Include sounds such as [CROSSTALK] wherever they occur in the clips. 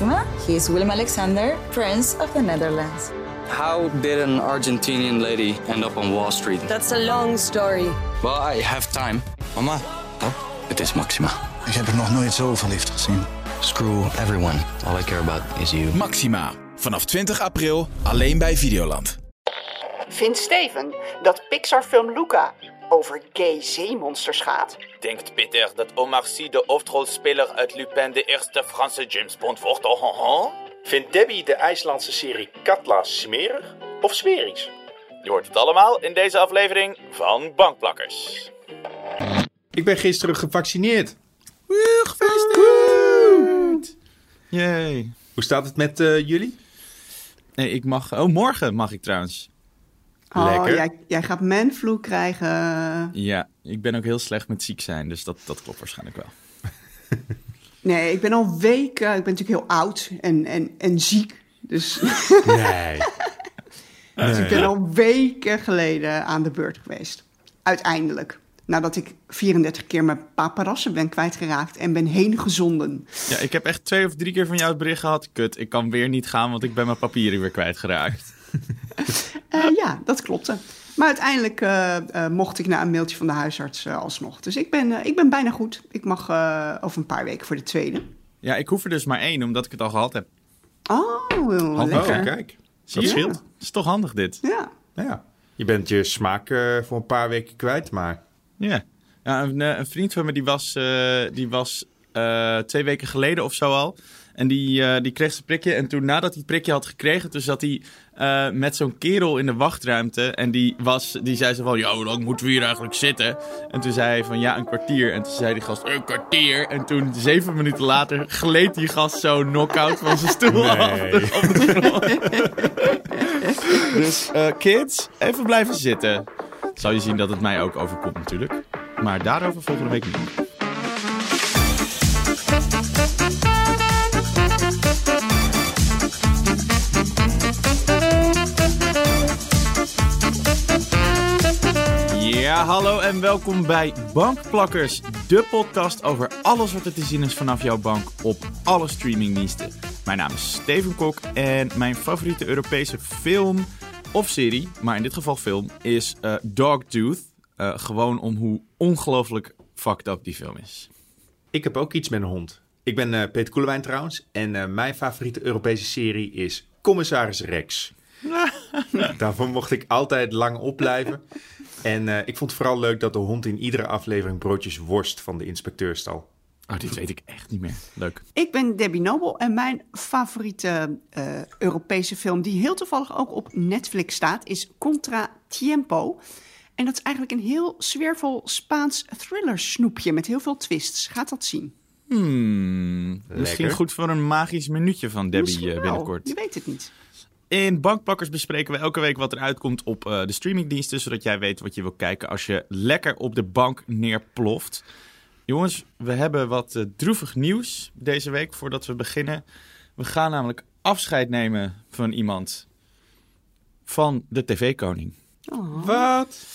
Maxima. He is Willem Alexander, Prince of the Netherlands. How did an Argentinian lady end up on Wall Street? That's a long story. Well, I have time. Mama, oh, het is Maxima. Ik heb er nog nooit zo verliefd gezien. Screw everyone. All I care about is you. Maxima. Vanaf 20 april alleen bij Videoland. Vindt Steven dat Pixar-film Luca over gay zeemonsters gaat? Denkt Peter dat Omar Sy de hoofdrolspeler uit Lupin de eerste Franse James Bond wordt? Oh, oh, oh. Vindt Debbie de IJslandse serie Katla smerig of sferisch? Je hoort het allemaal in deze aflevering van Bankplakkers. Ik ben gisteren gevaccineerd. Woe, gefeliciteerd! Yay. Hoe staat het met eh, jullie? Nee, ik mag... Oh, morgen mag ik trouwens. Oh, jij, jij gaat manflu krijgen. Ja, ik ben ook heel slecht met ziek zijn, dus dat, dat klopt waarschijnlijk wel. [LAUGHS] Nee, ik ben al weken... Ik ben natuurlijk heel oud en, en, en ziek. Dus, Nee. [LAUGHS] dus ik ben al weken geleden aan de beurt geweest. Uiteindelijk. Nadat ik 34 keer mijn paparassen ben kwijtgeraakt en ben heen gezonden. Ja, ik heb echt twee of drie keer van jou het bericht gehad. Kut, ik kan weer niet gaan, want ik ben mijn papieren weer kwijtgeraakt. [LAUGHS] [LAUGHS] Eh, ja, dat klopte. Maar uiteindelijk eh, eh, mocht ik na een mailtje van de huisarts eh, alsnog. Dus ik ben, eh, ik ben bijna goed. Ik mag eh, over een paar weken voor de tweede. Ja, ik hoef er dus maar één, omdat ik het al gehad heb. Oh, Oh, lekker. kijk. Zie Dat je? scheelt. Het is toch handig dit? Ja. Ja. Je bent je smaak eh, voor een paar weken kwijt, maar... Ja. ja een, een vriend van me die was, eh, die was eh, twee weken geleden of zo al. En die, eh, die kreeg zijn prikje. En toen nadat hij het prikje had gekregen, toen zat hij eh, met zo'n kerel in de wachtruimte. En die, was, die zei zo van, ja, hoe lang moeten we hier eigenlijk zitten? En toen zei hij van, ja, een kwartier. En toen zei die gast, een kwartier. En toen, zeven minuten later, gleed die gast zo knock-out van zijn stoel Nee. af [LAUGHS] dus eh, kids, even blijven zitten. Zal je zien dat het mij ook overkomt natuurlijk. Maar daarover volgende week niet. Ja, hallo en welkom bij Bankplakkers, de podcast over alles wat er te zien is vanaf jouw bank op alle streamingdiensten. Mijn naam is Steven Kok en mijn favoriete Europese film of serie, maar in dit geval film, is eh, Dogtooth. Eh, gewoon om hoe ongelooflijk fucked up die film is. Ik heb ook iets met een hond. Ik ben eh, Peter Koelewijn trouwens. En mijn favoriete Europese serie is Commissaris Rex. [LAUGHS] Daarvoor mocht ik altijd lang opblijven. En eh, ik vond het vooral leuk dat de hond in iedere aflevering broodjes worst van de inspecteur stal. Oh, dit weet ik echt niet meer. Leuk. Ik ben Debbie Noble en mijn favoriete eh, Europese film, die heel toevallig ook op Netflix staat, is Contra Tiempo. En dat is eigenlijk een heel sfeervol Spaans thriller snoepje met heel veel twists. Gaat dat zien? Hmm, misschien goed voor een magisch minuutje van Debbie Misschien eh, wel. binnenkort. Je weet het niet. In Bankpakkers bespreken we elke week wat er uitkomt op eh, de streamingdiensten, zodat jij weet wat je wil kijken als je lekker op de bank neerploft. Jongens, we hebben wat eh, droevig nieuws deze week voordat we beginnen. We gaan namelijk afscheid nemen van iemand van de tv-koning. Wat?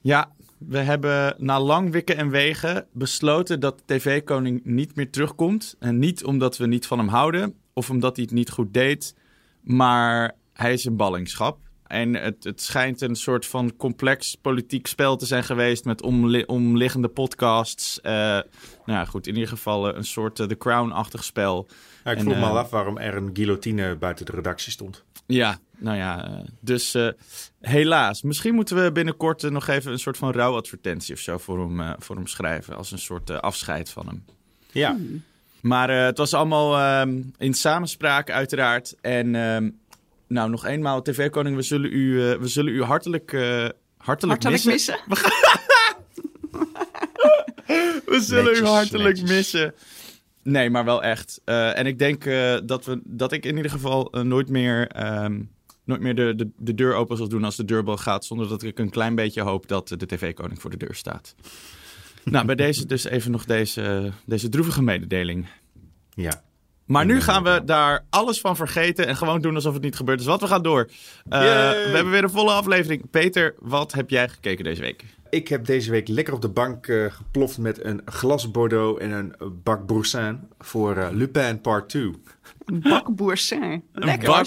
Ja, we hebben na lang wikken en wegen besloten dat de tv-koning niet meer terugkomt. En niet omdat we niet van hem houden of omdat hij het niet goed deed, maar hij is in ballingschap. En het, het schijnt een soort van complex politiek spel te zijn geweest met omli- omliggende podcasts. Eh, nou ja, goed, in ieder geval eh, een soort eh, The Crown-achtig spel. Ja, ik En, vroeg me al af waarom er een guillotine buiten de redactie stond. Ja, nou ja, dus eh, helaas. Misschien moeten we binnenkort nog even een soort van rouwadvertentie of zo voor hem, voor hem schrijven. Als een soort afscheid van hem. Ja, Maar eh, het was allemaal ehm, in samenspraak uiteraard. En ehm, nou, nog eenmaal, TV-koning, we zullen u, eh, we zullen u hartelijk, eh, hartelijk, Hartelijk missen. missen. We [LAUGHS] zullen u hartelijk netjes. missen. Nee, maar wel echt. Eh, en ik denk eh, dat, we, dat ik in ieder geval nooit meer, ehm, nooit meer de, de, de deur open zal doen als de deurbel gaat. Zonder dat ik een klein beetje hoop dat de tv-koning voor de deur staat. [LAUGHS] nou, bij deze dus even nog deze, deze droevige mededeling. ja. Maar nu gaan we daar alles van vergeten en gewoon doen alsof het niet gebeurd is. Want we gaan door. Uh, we hebben weer een volle aflevering. Peter, wat heb jij gekeken deze week? Ik heb deze week lekker op de bank uh, geploft met een glas Bordeaux en een bak Boursin voor uh, Lupin Part 2. Een bak Boursin. Lekker. Bak,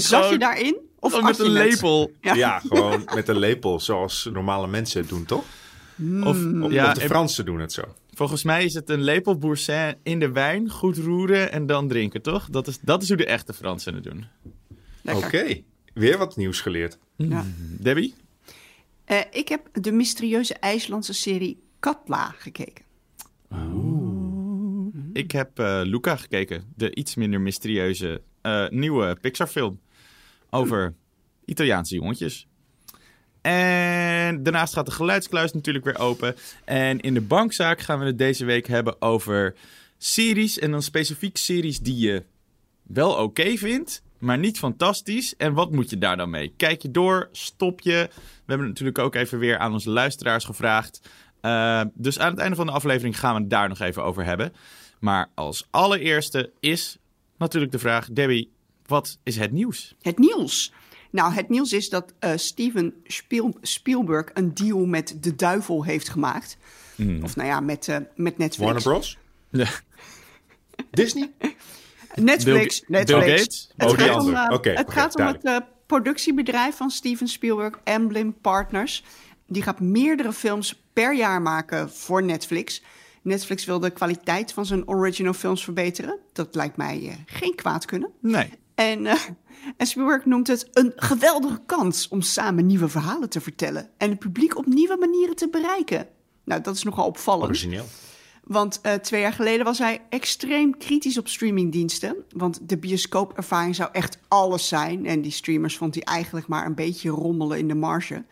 Zat je daarin? Of met een lepel? Ja. ja. gewoon met een lepel, zoals normale mensen het doen, toch? Of, of, ja, of de Fransen doen het zo. Volgens mij is het een lepel Boursin in de wijn, goed roeren en dan drinken, toch? Dat is, dat is hoe de echte Fransen het doen. Oké, okay. weer wat nieuws geleerd. Ja. Debbie? Uh, ik heb de mysterieuze IJslandse serie Katla gekeken. Oeh. Ik heb uh, Luca gekeken, de iets minder mysterieuze uh, nieuwe Pixar-film over Italiaanse jongetjes. En daarnaast gaat de geluidskluis natuurlijk weer open. En in de bankzaak gaan we het deze week hebben over series. En dan specifiek series die je wel oké vindt, maar niet fantastisch. En wat moet je daar dan mee? Kijk je door? Stop je? We hebben natuurlijk ook even weer aan onze luisteraars gevraagd. Uh, dus aan het einde van de aflevering gaan we het daar nog even over hebben. Maar als allereerste is natuurlijk de vraag: Debbie, wat is het nieuws? Het nieuws. Nou, het nieuws is dat uh, Steven Spiel Spielberg een deal met de duivel heeft gemaakt. Mm. Of nou ja, met, uh, met Netflix. Warner Bros? Ja. [LAUGHS] Disney? Netflix. Bill, Netflix. Bill Gates? Het Oh, die gaat om, uh, het gaat om het duidelijk. uh, productiebedrijf van Steven Spielberg, Emblem Partners. Die gaat meerdere films per jaar maken voor Netflix. Netflix wil de kwaliteit van zijn original films verbeteren. Dat lijkt mij uh, geen kwaad kunnen. Nee. En, uh, en Spielberg noemt het een geweldige kans om samen nieuwe verhalen te vertellen en het publiek op nieuwe manieren te bereiken. Nou, dat is nogal opvallend. Origineel. Want uh, twee jaar geleden was hij extreem kritisch op streamingdiensten. Want de bioscoopervaring zou echt alles zijn. En die streamers vond hij eigenlijk maar een beetje rommelen in de marge.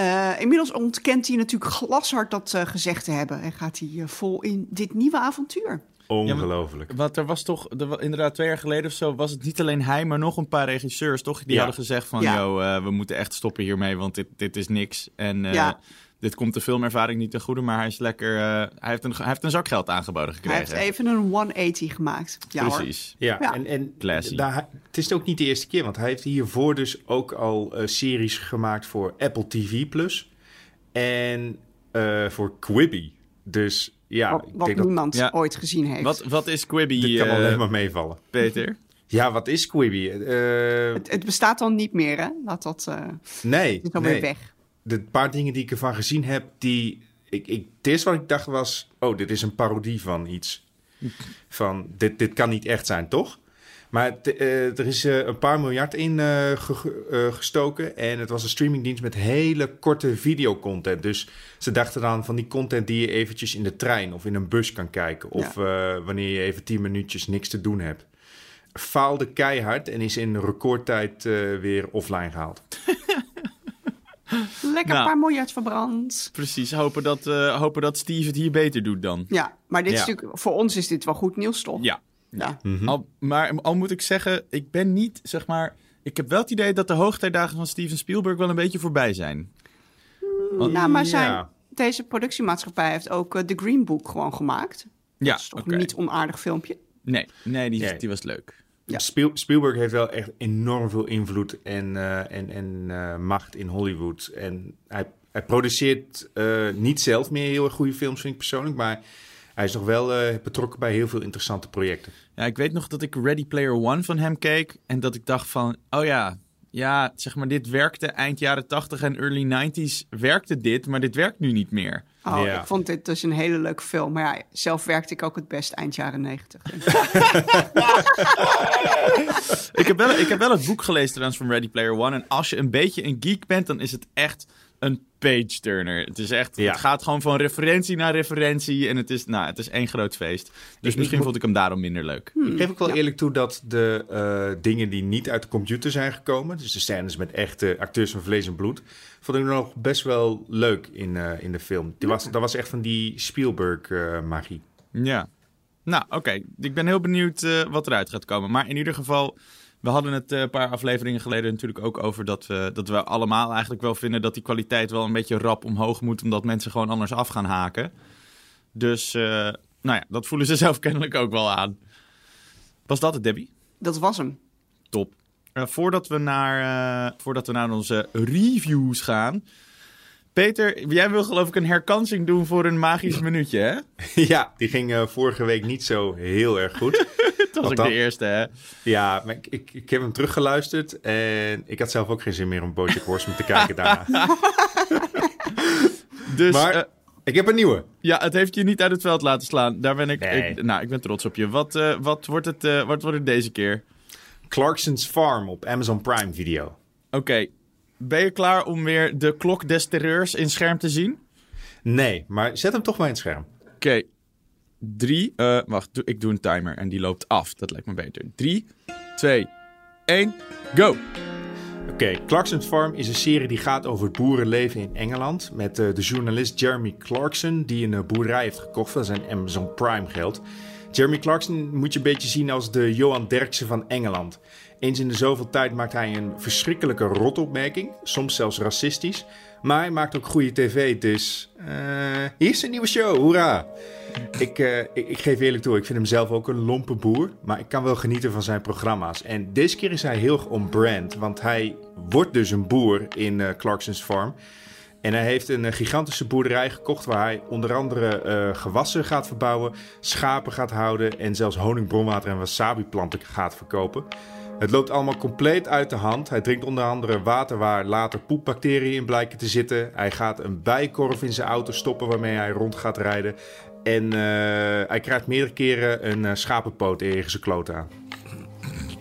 Uh, inmiddels ontkent hij natuurlijk glashard dat uh, gezegd te hebben. En gaat hij vol in dit nieuwe avontuur. Ongelooflijk. Ja, want er was toch, er, inderdaad twee jaar geleden of zo, was het niet alleen hij, maar nog een paar regisseurs, toch? Die Ja. hadden gezegd van, Ja. yo, uh, we moeten echt stoppen hiermee, want dit, dit is niks. En uh, Ja. dit komt de filmervaring niet ten goede, maar hij is lekker, uh, hij, heeft een, hij heeft een zak geld aangeboden Hij gekregen. heeft even een 180 gemaakt. Ja, hoor. Precies. Ja, Ja. en, en Classy. daar, het is ook niet de eerste keer, want hij heeft hiervoor dus ook al eh, series gemaakt voor Apple TV Plus en eh, voor Quibi. Dus ja, Wat, ik wat denk dat niemand Ja. ooit gezien heeft. Wat, wat is Quibi, dit kan eh, alleen maar meevallen. Peter? Ja, wat is Quibi? Eh, Het, het bestaat dan niet meer, hè? Laat dat uh, nee, is alweer nee. weg. De paar dingen die ik ervan gezien heb, die... Ik, ik, het eerste wat ik dacht was, oh, dit is een parodie van iets. Van, dit, dit kan niet echt zijn, toch? Maar t- eh, er is eh, een paar miljard in eh, ge- gestoken. En het was een streamingdienst met hele korte videocontent. Dus ze dachten dan van die content die je eventjes in de trein of in een bus kan kijken. Of eh, wanneer je even 10 minuutjes niks te doen hebt. Faalde keihard en is in recordtijd eh, weer offline gehaald. [LAUGHS] Lekker Nou. een paar miljard verbrand. Precies, hopen dat, eh, hopen dat Steve het hier beter doet dan. Ja, maar dit is natuurlijk, voor ons is dit wel goed nieuws, toch? Ja. Ja. Al, maar al moet ik zeggen, ik ben niet, zeg maar... Ik heb wel het idee dat de hoogtijdagen van Steven Spielberg wel een beetje voorbij zijn. Want- Nou, maar zijn, Ja. deze productiemaatschappij heeft ook eh, The Green Book gewoon gemaakt. ja, Dat is toch een niet onaardig filmpje? Nee, nee, die, Nee. die was leuk. Ja. Spiel- Spielberg heeft wel echt enorm veel invloed en, eh, en, en eh, macht in Hollywood. En hij, hij produceert eh, niet zelf meer heel erg goede films, vind ik persoonlijk. Maar hij is nog wel eh, betrokken bij heel veel interessante projecten. Ja, ik weet nog dat ik Ready Player One van hem keek. En dat ik dacht van, oh ja, ja, zeg maar, dit werkte eind jaren 80 en early 90s werkte dit, maar dit werkt nu niet meer. Oh, Ja. ik vond dit dus een hele leuke film. Maar ja, zelf werkte ik ook het best eind jaren negentig. [LAUGHS] Ik heb, wel, ik heb wel het boek gelezen trouwens van Ready Player One. En als je een beetje een geek bent, dan is het echt een page-turner. Het is echt, Ja. het gaat gewoon van referentie naar referentie. En het is, nou, het is één groot feest. Dus ik misschien vond ik hem daarom minder leuk. Ik geef ook wel eerlijk toe dat de eh, dingen die niet uit de computer zijn gekomen... dus de scènes met echte acteurs van vlees en bloed... vond ik nog best wel leuk in, eh, in de film. Die was, dat was echt van die Spielberg-magie. Ja. Nou, oké. Ik ben heel benieuwd eh, wat eruit gaat komen. Maar in ieder geval, we hadden het eh, een paar afleveringen geleden natuurlijk ook over dat we, dat we allemaal eigenlijk wel vinden dat die kwaliteit wel een beetje rap omhoog moet, omdat mensen gewoon anders af gaan haken. Dus, eh, nou ja, dat voelen ze [LAUGHS] zelf kennelijk ook wel aan. Was dat het, Debbie? Dat was hem. Top. Eh, voordat, we naar, eh, voordat we naar onze reviews gaan. Peter, jij wil geloof ik een herkansing doen voor een magisch minuutje, hè? [LAUGHS] ja, die ging eh, vorige week niet zo heel erg goed. Dat was ook dan- de eerste, hè? Ja, maar ik, ik, ik heb hem teruggeluisterd en ik had zelf ook geen zin meer om Bojack Horseman te kijken [LAUGHS] daarna. Dus Maar eh, ik heb een nieuwe. ja, het heeft je niet uit het veld laten slaan. Daar ben ik, Nee. ik- nou, ik ben trots op je. Wat, eh, wat, wordt, het, eh, wat wordt het deze keer? Clarkson's Farm op Amazon Prime Video. Oké, ben je klaar om weer de klok des terreurs in scherm te zien? Nee, maar zet hem toch maar in het scherm. Oké, drie. eh, wacht, ik doe een timer en die loopt af. Dat lijkt me beter. Drie, twee, één, go! Oké, Clarkson's Farm is een serie die gaat over het boerenleven in Engeland. Met eh, de journalist Jeremy Clarkson, die een eh, boerderij heeft gekocht van zijn Amazon Prime geld. Jeremy Clarkson moet je een beetje zien als de Johan Derksen van Engeland. Eens in de zoveel tijd maakt hij een verschrikkelijke rotopmerking, soms zelfs racistisch. Maar hij maakt ook goede tv, dus eh, hier is een nieuwe show, hoera! Ik, eh, ik, ik geef eerlijk toe, ik vind hem zelf ook een lompe boer. Maar ik kan wel genieten van zijn programma's. En deze keer is hij heel erg on brand. Want hij wordt dus een boer in eh, Clarkson's Farm. En hij heeft een eh, gigantische boerderij gekocht. Waar hij onder andere gewassen gaat verbouwen. Schapen gaat houden. En zelfs honingbronwater en wasabi-planten gaat verkopen. Het loopt allemaal compleet uit de hand. Hij drinkt onder andere water waar later poepbacteriën in blijken te zitten. Hij gaat een bijkorf in zijn auto stoppen waarmee hij rond gaat rijden. En eh, hij krijgt meerdere keren een eh, schapenpoot tegen zijn kloot aan.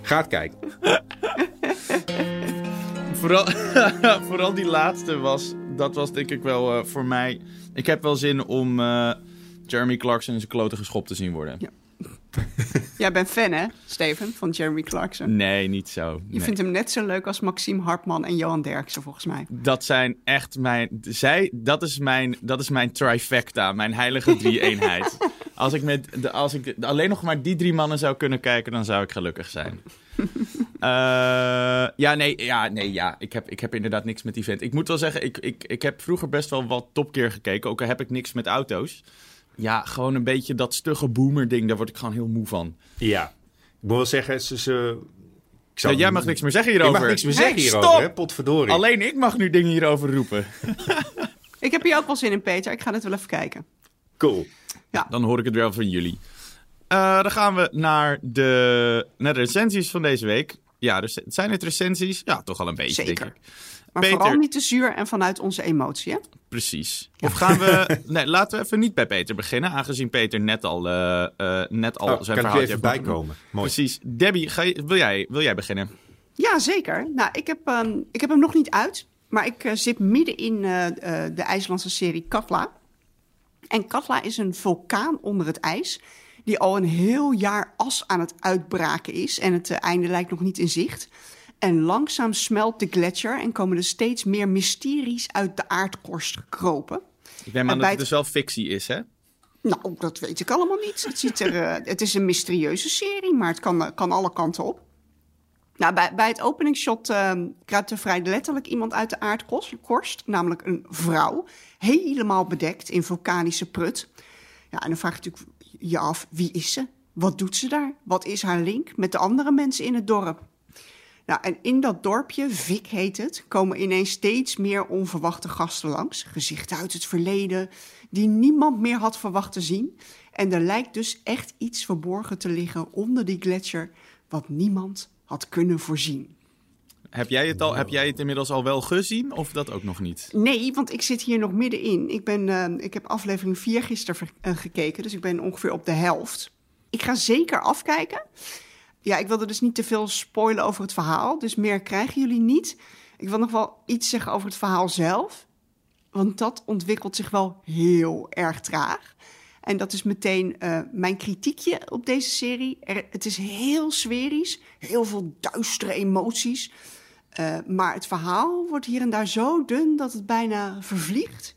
Gaat kijken. [LAUGHS] Vooral, [LAUGHS] vooral die laatste was, dat was denk ik wel eh, voor mij. Ik heb wel zin om eh, Jeremy Clarkson in zijn klote geschopt te zien worden. Ja. [LAUGHS] Jij bent fan, hè, Steven, van Jeremy Clarkson? Nee, niet zo. Je Nee. vindt hem net zo leuk als Maxime Hartman en Johan Derksen, volgens mij. Dat zijn echt mijn. Zij, dat is mijn, dat is mijn trifecta, mijn heilige drie-eenheid. [LAUGHS] als ik, met de, als ik alleen nog maar die drie mannen zou kunnen kijken, dan zou ik gelukkig zijn. [LAUGHS] Eh, ja, nee, ja, nee, ja. Ik heb, ik heb inderdaad niks met die vent. Ik moet wel zeggen, ik, ik, ik heb vroeger best wel wat topkeer gekeken. Ook al heb ik niks met auto's. Ja, gewoon een beetje dat stugge boomer ding, daar word ik gewoon heel moe van. Ja. Ik moet wel zeggen, ze... ze ik Ja, jij mag niks meer zeggen hierover. Ik mag niks meer Hey, zeggen hierover, stop! hè? Potverdorie. Alleen ik mag nu dingen hierover roepen. [LAUGHS] Ik heb hier ook wel zin in, Peter. Ik ga het wel even kijken. Cool. Dan hoor ik het wel van jullie. Eh, dan gaan we naar de, naar de recensies van deze week. Ja, dus, zijn het recensies? Ja, toch al een beetje, Zeker. denk ik. Maar Peter. vooral niet te zuur en vanuit onze emotie, hè? Precies. Of gaan we... [LAUGHS] Nee, laten we even niet bij Peter beginnen, aangezien Peter net al, eh, eh, net al Oh, zijn verhaal er even bijkomen? Mooi. Precies. Debbie, ga je, wil, jij, wil jij beginnen? Ja, zeker. Nou, ik heb, ehm, ik heb hem nog niet uit. Maar ik eh, zit midden in eh, eh, de IJslandse serie Katla. En Katla is een vulkaan onder het ijs. Die al een heel jaar as aan het uitbraken is. En het eh, einde lijkt nog niet in zicht. En langzaam smelt de gletsjer en komen er steeds meer mysteries uit de aardkorst gekropen. Ik neem En aan dat het dus wel fictie is, hè? Nou, dat weet ik allemaal niet. Het, ziet er, eh, het is een mysterieuze serie, maar het kan, eh, kan alle kanten op. Nou, bij, bij het openingsshot uh, kruipt er vrij letterlijk iemand uit de aardkorst, namelijk een vrouw, helemaal bedekt in vulkanische prut. Ja, en dan vraag je natuurlijk je af, wie is ze? Wat doet ze daar? Wat is haar link met de andere mensen in het dorp? Nou, en in dat dorpje, Vic heet het, komen ineens steeds meer onverwachte gasten langs. Gezichten uit het verleden, die niemand meer had verwacht te zien. En er lijkt dus echt iets verborgen te liggen onder die gletsjer, wat niemand had kunnen voorzien. Heb jij, het al, heb jij het inmiddels al wel gezien of dat ook nog niet? Nee, want ik zit hier nog middenin. Ik, ben, eh, ik heb aflevering 4 gisteren eh, gekeken, dus ik ben ongeveer op de helft. Ik ga zeker afkijken. Ja, ik wilde dus niet te veel spoilen over het verhaal, dus meer krijgen jullie niet. Ik wil nog wel iets zeggen over het verhaal zelf, want dat ontwikkelt zich wel heel erg traag. En dat is meteen eh, mijn kritiekje op deze serie. Er, het is heel sferisch, heel veel duistere emoties. Uh, maar het verhaal wordt hier en daar zo dun dat het bijna vervliegt.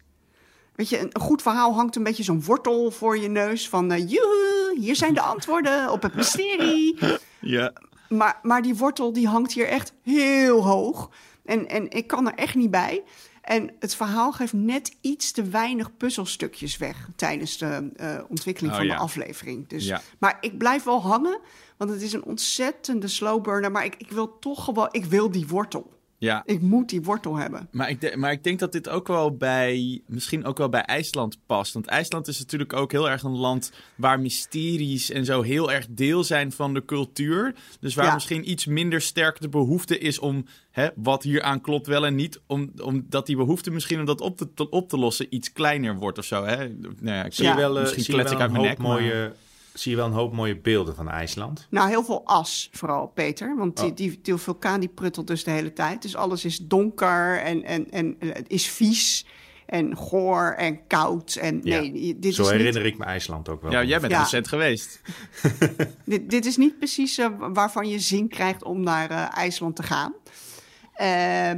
Weet je, een, een goed verhaal hangt een beetje zo'n wortel voor je neus van... Uh, joehoe, hier zijn de [LAUGHS] antwoorden op het mysterie. Ja. Maar, maar die wortel die hangt hier echt heel hoog. En, en ik kan er echt niet bij. En het verhaal geeft net iets te weinig puzzelstukjes weg tijdens de eh, ontwikkeling Oh, van ja. de aflevering. Dus, Ja. Maar ik blijf wel hangen, want het is een ontzettende slow burner. Maar ik, ik wil toch gewoon, ik wil die wortel. Ja, Ik moet die wortel hebben. Maar ik, de- maar ik denk dat dit ook wel bij, misschien ook wel bij IJsland past. Want IJsland is natuurlijk ook heel erg een land waar mysteries en zo heel erg deel zijn van de cultuur. Dus waar Ja. misschien iets minder sterk de behoefte is om hè, wat hier aan klopt wel en niet. Om, omdat die behoefte misschien om dat op te, te- op te lossen iets kleiner wordt of zo. Hè? Nou ja, ik Zie Ja. wel, eh, misschien zie je klets wel ik een uit mijn nek. maar- mooie, zie je wel een hoop mooie beelden van IJsland? Nou, heel veel as vooral, Peter. Want die, Oh. die, die vulkaan die pruttelt dus de hele tijd. Dus alles is donker en, en, en eh, het is vies en goor en koud. En Ja. nee, dit Zo is, herinner niet, ik me IJsland ook wel. Ja, jij bent Ja. recent geweest. [LAUGHS] dit, dit is niet precies eh, waarvan je zin krijgt om naar eh, IJsland te gaan. Eh,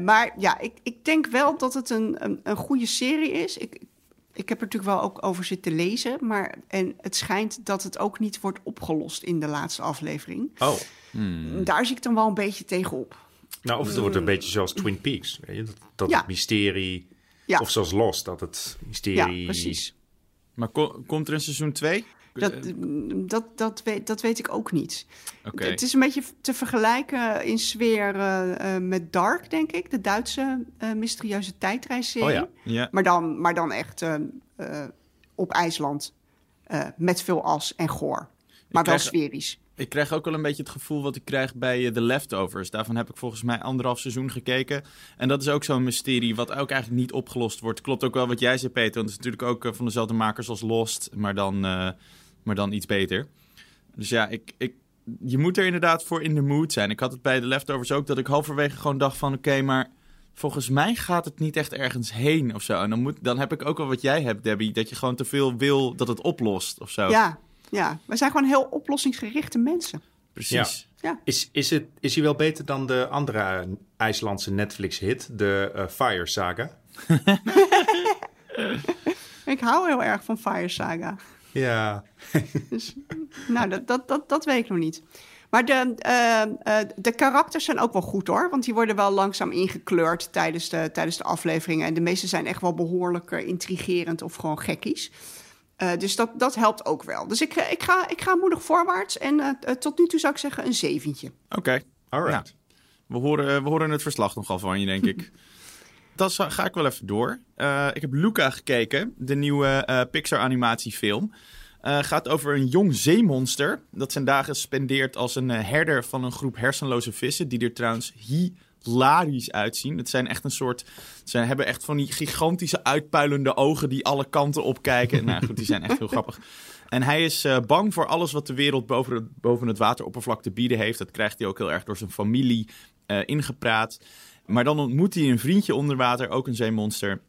maar ja, ik, ik denk wel dat het een, een, een goede serie is. Ik, ik heb er natuurlijk wel ook over zitten lezen. Maar, en het schijnt dat het ook niet wordt opgelost in de laatste aflevering. Oh, Daar zie ik dan wel een beetje tegenop. nou of het wordt een beetje zoals Twin Peaks. Weet je? Dat, dat Ja. het mysterie, Ja. of zoals Lost, dat het mysterie... Ja, precies. Maar ko- komt er een seizoen 2? Dat, dat, dat, weet, dat weet ik ook niet. Het is een beetje te vergelijken in sfeer eh, eh, met Dark, denk ik. De Duitse eh, mysterieuze tijdreisserie. Oh ja. Ja. Maar, dan, maar dan echt op IJsland. met veel as en goor. Maar wel krijg- sferisch. Ik krijg ook wel een beetje het gevoel wat ik krijg bij The Leftovers. Daarvan heb ik volgens mij anderhalf seizoen gekeken. En dat is ook zo'n mysterie wat ook eigenlijk niet opgelost wordt. Klopt ook wel wat jij zei, Peter. Want het is natuurlijk ook van dezelfde makers als Lost, maar dan, maar dan iets beter. Dus ja, ik, ik, je moet er inderdaad voor in de mood zijn. Ik had het bij The Leftovers ook, dat ik halverwege gewoon dacht van... Oké, maar volgens mij gaat het niet echt ergens heen of zo. En dan, moet, dan heb ik ook wel wat jij hebt, Debbie. Dat je gewoon te veel wil dat het oplost of zo. Ja, ja, we zijn gewoon heel oplossingsgerichte mensen. Precies. Is, is, het, is hij wel beter dan de andere IJslandse Netflix-hit, de eh, Fire Saga? [LAUGHS] [LAUGHS] Ik hou heel erg van Fire Saga. Ja. Dus, [LAUGHS] nou, dat, dat, dat, dat weet ik nog niet. Maar de, eh, eh, de karakters zijn ook wel goed hoor. Want die worden wel langzaam ingekleurd tijdens de, tijdens de afleveringen. En de meeste zijn echt wel behoorlijk eh, intrigerend of gewoon gekkies. Eh, dus dat, dat helpt ook wel. Dus ik, ik, ga, ik ga moedig voorwaarts. En tot nu toe zou ik zeggen een zeventje. Oké. Alright. We horen, we horen het verslag nogal van je, denk ik. [LAUGHS] Za- ga ik wel even door. Eh, ik heb Luca gekeken, de nieuwe eh, Pixar-animatiefilm. Eh gaat over een jong zeemonster dat zijn dagen spendeert als een herder van een groep hersenloze vissen, die er trouwens hilarisch uitzien. Het zijn echt een soort, ze hebben echt van die gigantische uitpuilende ogen die alle kanten opkijken. nou goed, die zijn echt heel [LAUGHS] grappig. En hij is bang voor alles wat de wereld boven het, boven het wateroppervlak te bieden heeft. Dat krijgt hij ook heel erg door zijn familie ingepraat. Maar dan ontmoet hij een vriendje onder water, ook een zeemonster.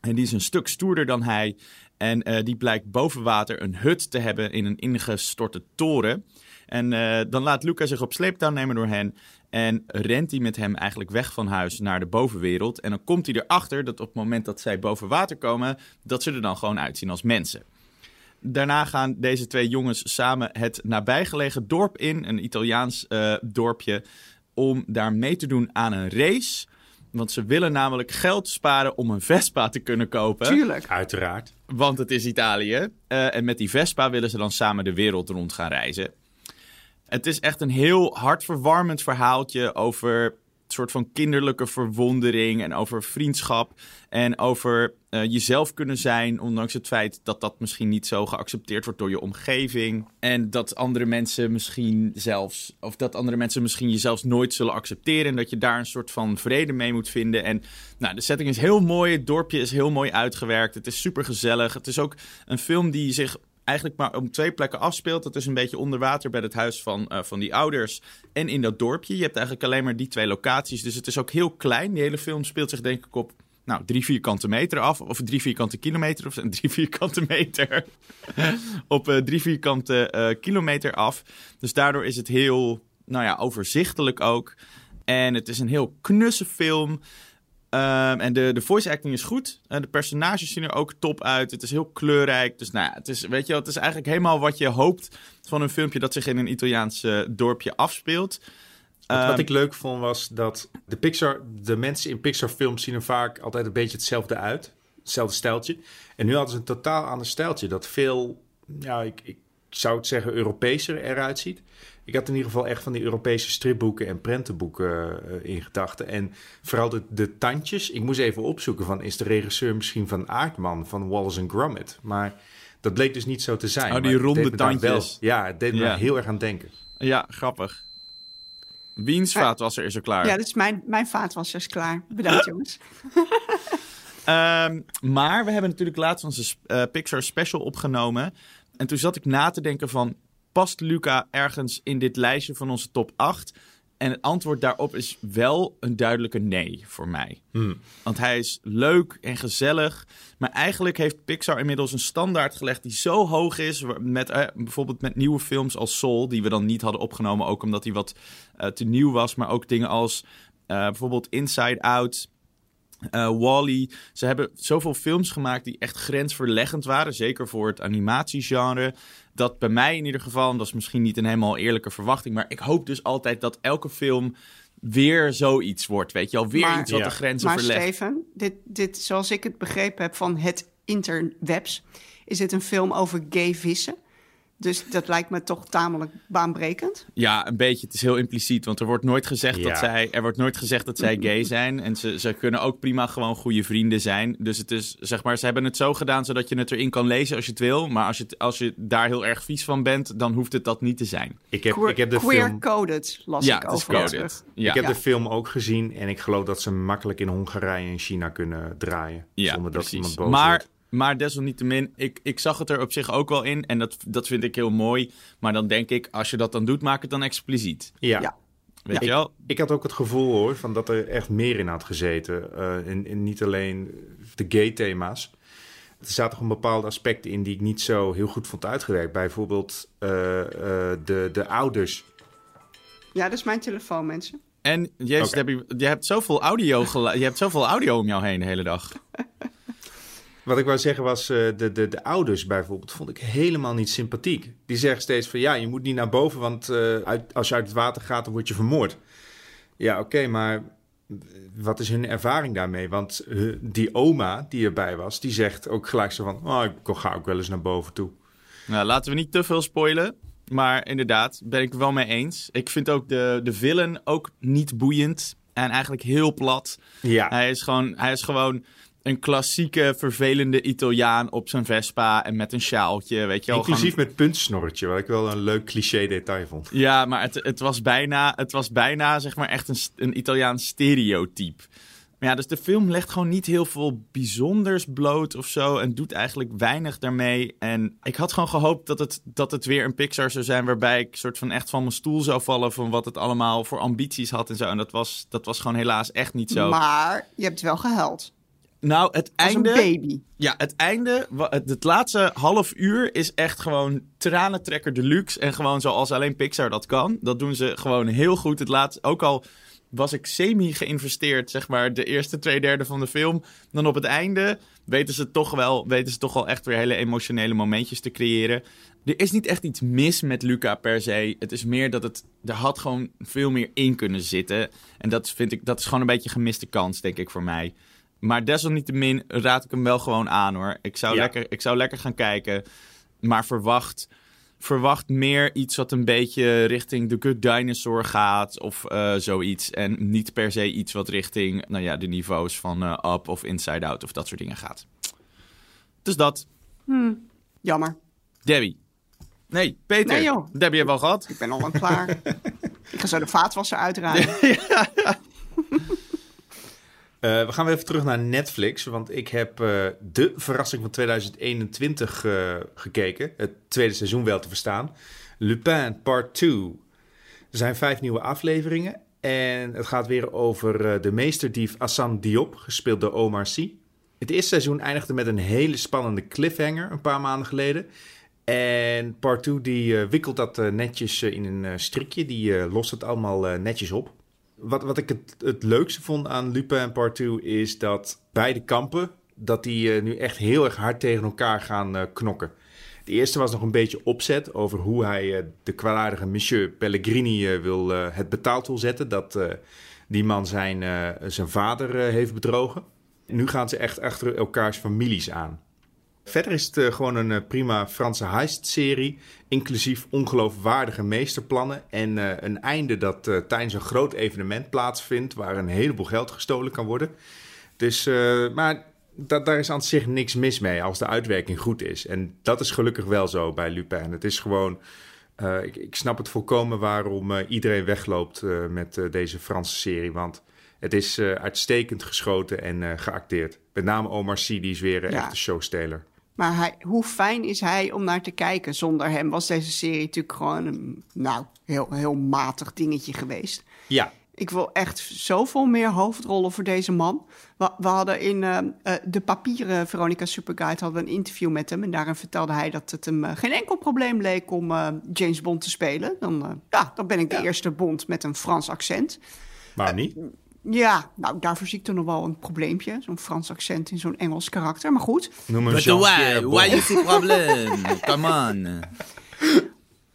En die is een stuk stoerder dan hij. En eh, die blijkt boven water een hut te hebben in een ingestorte toren. En eh, dan laat Luca zich op sleeptouw nemen door hen. En rent hij met hem eigenlijk weg van huis naar de bovenwereld. En dan komt hij erachter dat op het moment dat zij boven water komen, dat ze er dan gewoon uitzien als mensen. Daarna gaan deze twee jongens samen het nabijgelegen dorp in, een Italiaans eh, dorpje, om daar mee te doen aan een race. Want ze willen namelijk geld sparen om een Vespa te kunnen kopen. Tuurlijk. Uiteraard. Want het is Italië. Eh, en met die Vespa willen ze dan samen de wereld rond gaan reizen. Het is echt een heel hartverwarmend verhaaltje over soort van kinderlijke verwondering. En over vriendschap. En over eh, jezelf kunnen zijn. Ondanks het feit dat dat misschien niet zo geaccepteerd wordt door je omgeving. En dat andere mensen misschien zelfs. Of dat andere mensen misschien je zelfs nooit zullen accepteren. En dat je daar een soort van vrede mee moet vinden. En nou, de setting is heel mooi. Het dorpje is heel mooi uitgewerkt. Het is super gezellig. Het is ook een film die zich eigenlijk maar op twee plekken afspeelt. Dat is een beetje onder water bij het huis van, eh, van die ouders en in dat dorpje. Je hebt eigenlijk alleen maar die twee locaties. Dus het is ook heel klein. Die hele film speelt zich denk ik op nou, drie vierkante meter af. Of drie vierkante kilometer. Of [LAUGHS] drie vierkante meter. [LAUGHS] op eh, drie vierkante eh, kilometer af. Dus daardoor is het heel nou ja, overzichtelijk ook. En het is een heel knusse film. Ehm, en de, de voice acting is goed. En de personages zien er ook top uit. Het is heel kleurrijk. Dus nou ja, het is, weet je, het is eigenlijk helemaal wat je hoopt van een filmpje dat zich in een Italiaans eh, dorpje afspeelt. Wat, wat Ehm, ik leuk vond was dat de, Pixar, de mensen in Pixar-films zien er vaak altijd een beetje hetzelfde uit. Hetzelfde stijltje. En nu hadden ze een totaal ander stijltje dat veel, ja, ik, ik zou het zeggen, Europeeser eruit ziet. Ik had in ieder geval echt van die Europese stripboeken en prentenboeken eh, in gedachten. En vooral de, de tandjes. Ik moest even opzoeken van, is de regisseur misschien van Aardman, van Wallace and Gromit? Maar dat bleek dus niet zo te zijn. Oh, die ronde tandjes. Wel, ja, het deed me Ja. heel erg aan denken. Ja, grappig. Wiens vaatwasser is er klaar? Ja, dus mijn, mijn vaatwasser is klaar. Bedankt, [LAUGHS] jongens. Ehm, maar we hebben natuurlijk laatst onze eh, Pixar special opgenomen. En toen zat ik na te denken van... past Luca ergens in dit lijstje van onze top 8? En het antwoord daarop is wel een duidelijke nee voor mij. Want hij is leuk en gezellig. Maar eigenlijk heeft Pixar inmiddels een standaard gelegd die zo hoog is. Met, eh, bijvoorbeeld met nieuwe films als Soul, die we dan niet hadden opgenomen. Ook omdat hij wat eh, te nieuw was. Maar ook dingen als eh, bijvoorbeeld Inside Out. Eh Wally. Ze hebben zoveel films gemaakt die echt grensverleggend waren. Zeker voor het animatiegenre. Dat bij mij in ieder geval, en dat is misschien niet een helemaal eerlijke verwachting. Maar ik hoop dus altijd dat elke film weer zoiets wordt. Weet je al, weer Maar- iets wat Ja. de grenzen Maar verlegt. Steven, dit, dit, zoals ik het begrepen heb van het interwebs, is dit een film over gay vissen. Dus dat lijkt me toch tamelijk baanbrekend. Ja, een beetje. Het is heel impliciet, want er wordt nooit gezegd Ja. dat zij, er wordt nooit gezegd dat zij gay zijn. En ze, ze kunnen ook prima gewoon goede vrienden zijn. Dus het is, zeg maar, ze hebben het zo gedaan zodat je het erin kan lezen als je het wil. Maar als je, het- als je daar heel erg vies van bent, dan hoeft het dat niet te zijn. Ik heb, Queer, ik heb de film... queer-coded las ja, ik overal coded. Ja. Ik heb Ja. de film ook gezien en ik geloof dat ze makkelijk in Hongarije en China kunnen draaien. Ja, zonder dat precies. iemand boos maar, wordt. Maar desalniettemin, ik, ik zag het er op zich ook wel in. En dat, dat vind ik heel mooi. Maar dan denk ik, als je dat dan doet, maak het dan expliciet. Ja. Ja. Weet je wel? Ik had ook het gevoel hoor, van dat er echt meer in had gezeten. Eh, en, en niet alleen de gay thema's. Er zaten gewoon bepaalde aspecten in die ik niet zo heel goed vond uitgewerkt. Bijvoorbeeld eh, eh, de, de ouders. Ja, dat is mijn telefoon, mensen. En jezus. Debbie, je hebt zoveel audio, je hebt zoveel audio om jou heen de hele dag. [LAUGHS] Wat ik wou zeggen was, eh, de, de, de ouders bijvoorbeeld, vond ik helemaal niet sympathiek. Die zeggen steeds van, ja, je moet niet naar boven, want eh, uit, als je uit het water gaat, dan word je vermoord. Ja, oké, maar wat is hun ervaring daarmee? Want eh, die oma die erbij was, die zegt ook gelijk zo van, oh, ik ga ook wel eens naar boven toe. Nou, laten we niet te veel spoilen. Maar inderdaad, ben ik wel mee eens. Ik vind ook de, de villain ook niet boeiend. En eigenlijk heel plat. Ja, Hij is gewoon, hij is gewoon een klassieke, vervelende Italiaan op zijn Vespa. En met een sjaaltje, weet je wel. inclusief gewoon- met puntsnorretje, wat ik wel een leuk cliché detail vond. Ja, maar het, het, was bijna, het was bijna, zeg maar, echt een, een Italiaans stereotype. Maar ja, dus de film legt gewoon niet heel veel bijzonders bloot of zo. En doet eigenlijk weinig daarmee. En ik had gewoon gehoopt dat het, dat het weer een Pixar zou zijn. Waarbij ik soort van echt van mijn stoel zou vallen. Van wat het allemaal voor ambities had en zo. En dat was, dat was gewoon helaas echt niet zo. Maar je hebt wel gehuild. Nou, het Als einde. een baby. Ja, het einde, het laatste half uur is echt gewoon tranentrekker deluxe. En gewoon zoals alleen Pixar dat kan. Dat doen ze gewoon heel goed. Het laatste, ook al was ik semi geïnvesteerd, zeg maar, de eerste twee derde van de film. Dan op het einde weten ze toch wel, weten ze toch wel echt weer hele emotionele momentjes te creëren. Er is niet echt iets mis met Luca per se. Het is meer dat het, er had gewoon veel meer in kunnen zitten. En dat vind ik, dat is gewoon een beetje gemiste kans, denk ik, voor mij. Maar desalniettemin raad ik hem wel gewoon aan hoor. Ik zou, Ja. lekker, ik zou lekker gaan kijken. Maar verwacht, verwacht meer iets wat een beetje richting The Good Dinosaur gaat. Of eh, zoiets. En niet per se iets wat richting nou ja, de niveaus van eh, Up of Inside Out of dat soort dingen gaat. Dus dat. Jammer. Debbie. Nee, Peter. Nee, joh. Debbie hebben we al gehad. Ik ben al lang klaar. [LAUGHS] ik ga zo de vaatwasser uitdraaien. [LAUGHS] Eh, we gaan weer even terug naar Netflix, want ik heb eh, de verrassing van 2021 eh, gekeken. Het tweede seizoen wel te verstaan. Lupin Part 2. Er zijn vijf nieuwe afleveringen en het gaat weer over de meesterdief Hassan Diop, gespeeld door Omar Sy. Het eerste seizoen eindigde met een hele spannende cliffhanger een paar maanden geleden. En Part 2 die wikkelt dat netjes in een strikje, die lost het allemaal netjes op. Wat, wat ik het, het leukste vond aan Lupin Part 2 is dat beide kampen, dat die eh, nu echt heel erg hard tegen elkaar gaan eh, knokken. De eerste was nog een beetje opzet over hoe hij eh, de kwaadaardige Monsieur Pellegrini wil, het betaald wil zetten. Dat die man zijn, zijn vader heeft bedrogen. Nu gaan ze echt achter elkaars families aan. Verder is het eh, gewoon een eh, prima Franse heist-serie, inclusief ongeloofwaardige meesterplannen en eh, een einde dat tijdens een groot evenement plaatsvindt waar een heleboel geld gestolen kan worden. Dus, maar da- daar is aan zich niks mis mee als de uitwerking goed is. En dat is gelukkig wel zo bij Lupin. Het is gewoon, ik, ik snap het volkomen waarom iedereen wegloopt met deze Franse serie, want het is uitstekend geschoten en geacteerd. Met name Omar Sy, die is weer een Ja. echte showsteler. Maar hij, hoe fijn is hij om naar te kijken? Zonder hem was deze serie natuurlijk gewoon een nou, heel, heel matig dingetje geweest. Ja, Ik wil echt zoveel meer hoofdrollen voor deze man. We, we hadden in eh, eh, de papieren Veronica Superguide hadden we een interview met hem. En daarin vertelde hij dat het hem eh, geen enkel probleem leek om James Bond te spelen. Dan, ja, dan ben ik de eerste Bond met een Frans accent. waarom niet? Ja, nou, daarvoor zie ik toch nog wel een probleempje. Zo'n Frans accent in zo'n Engels karakter. Maar goed. Noem hem why? Why is the problem? [LAUGHS] Come on.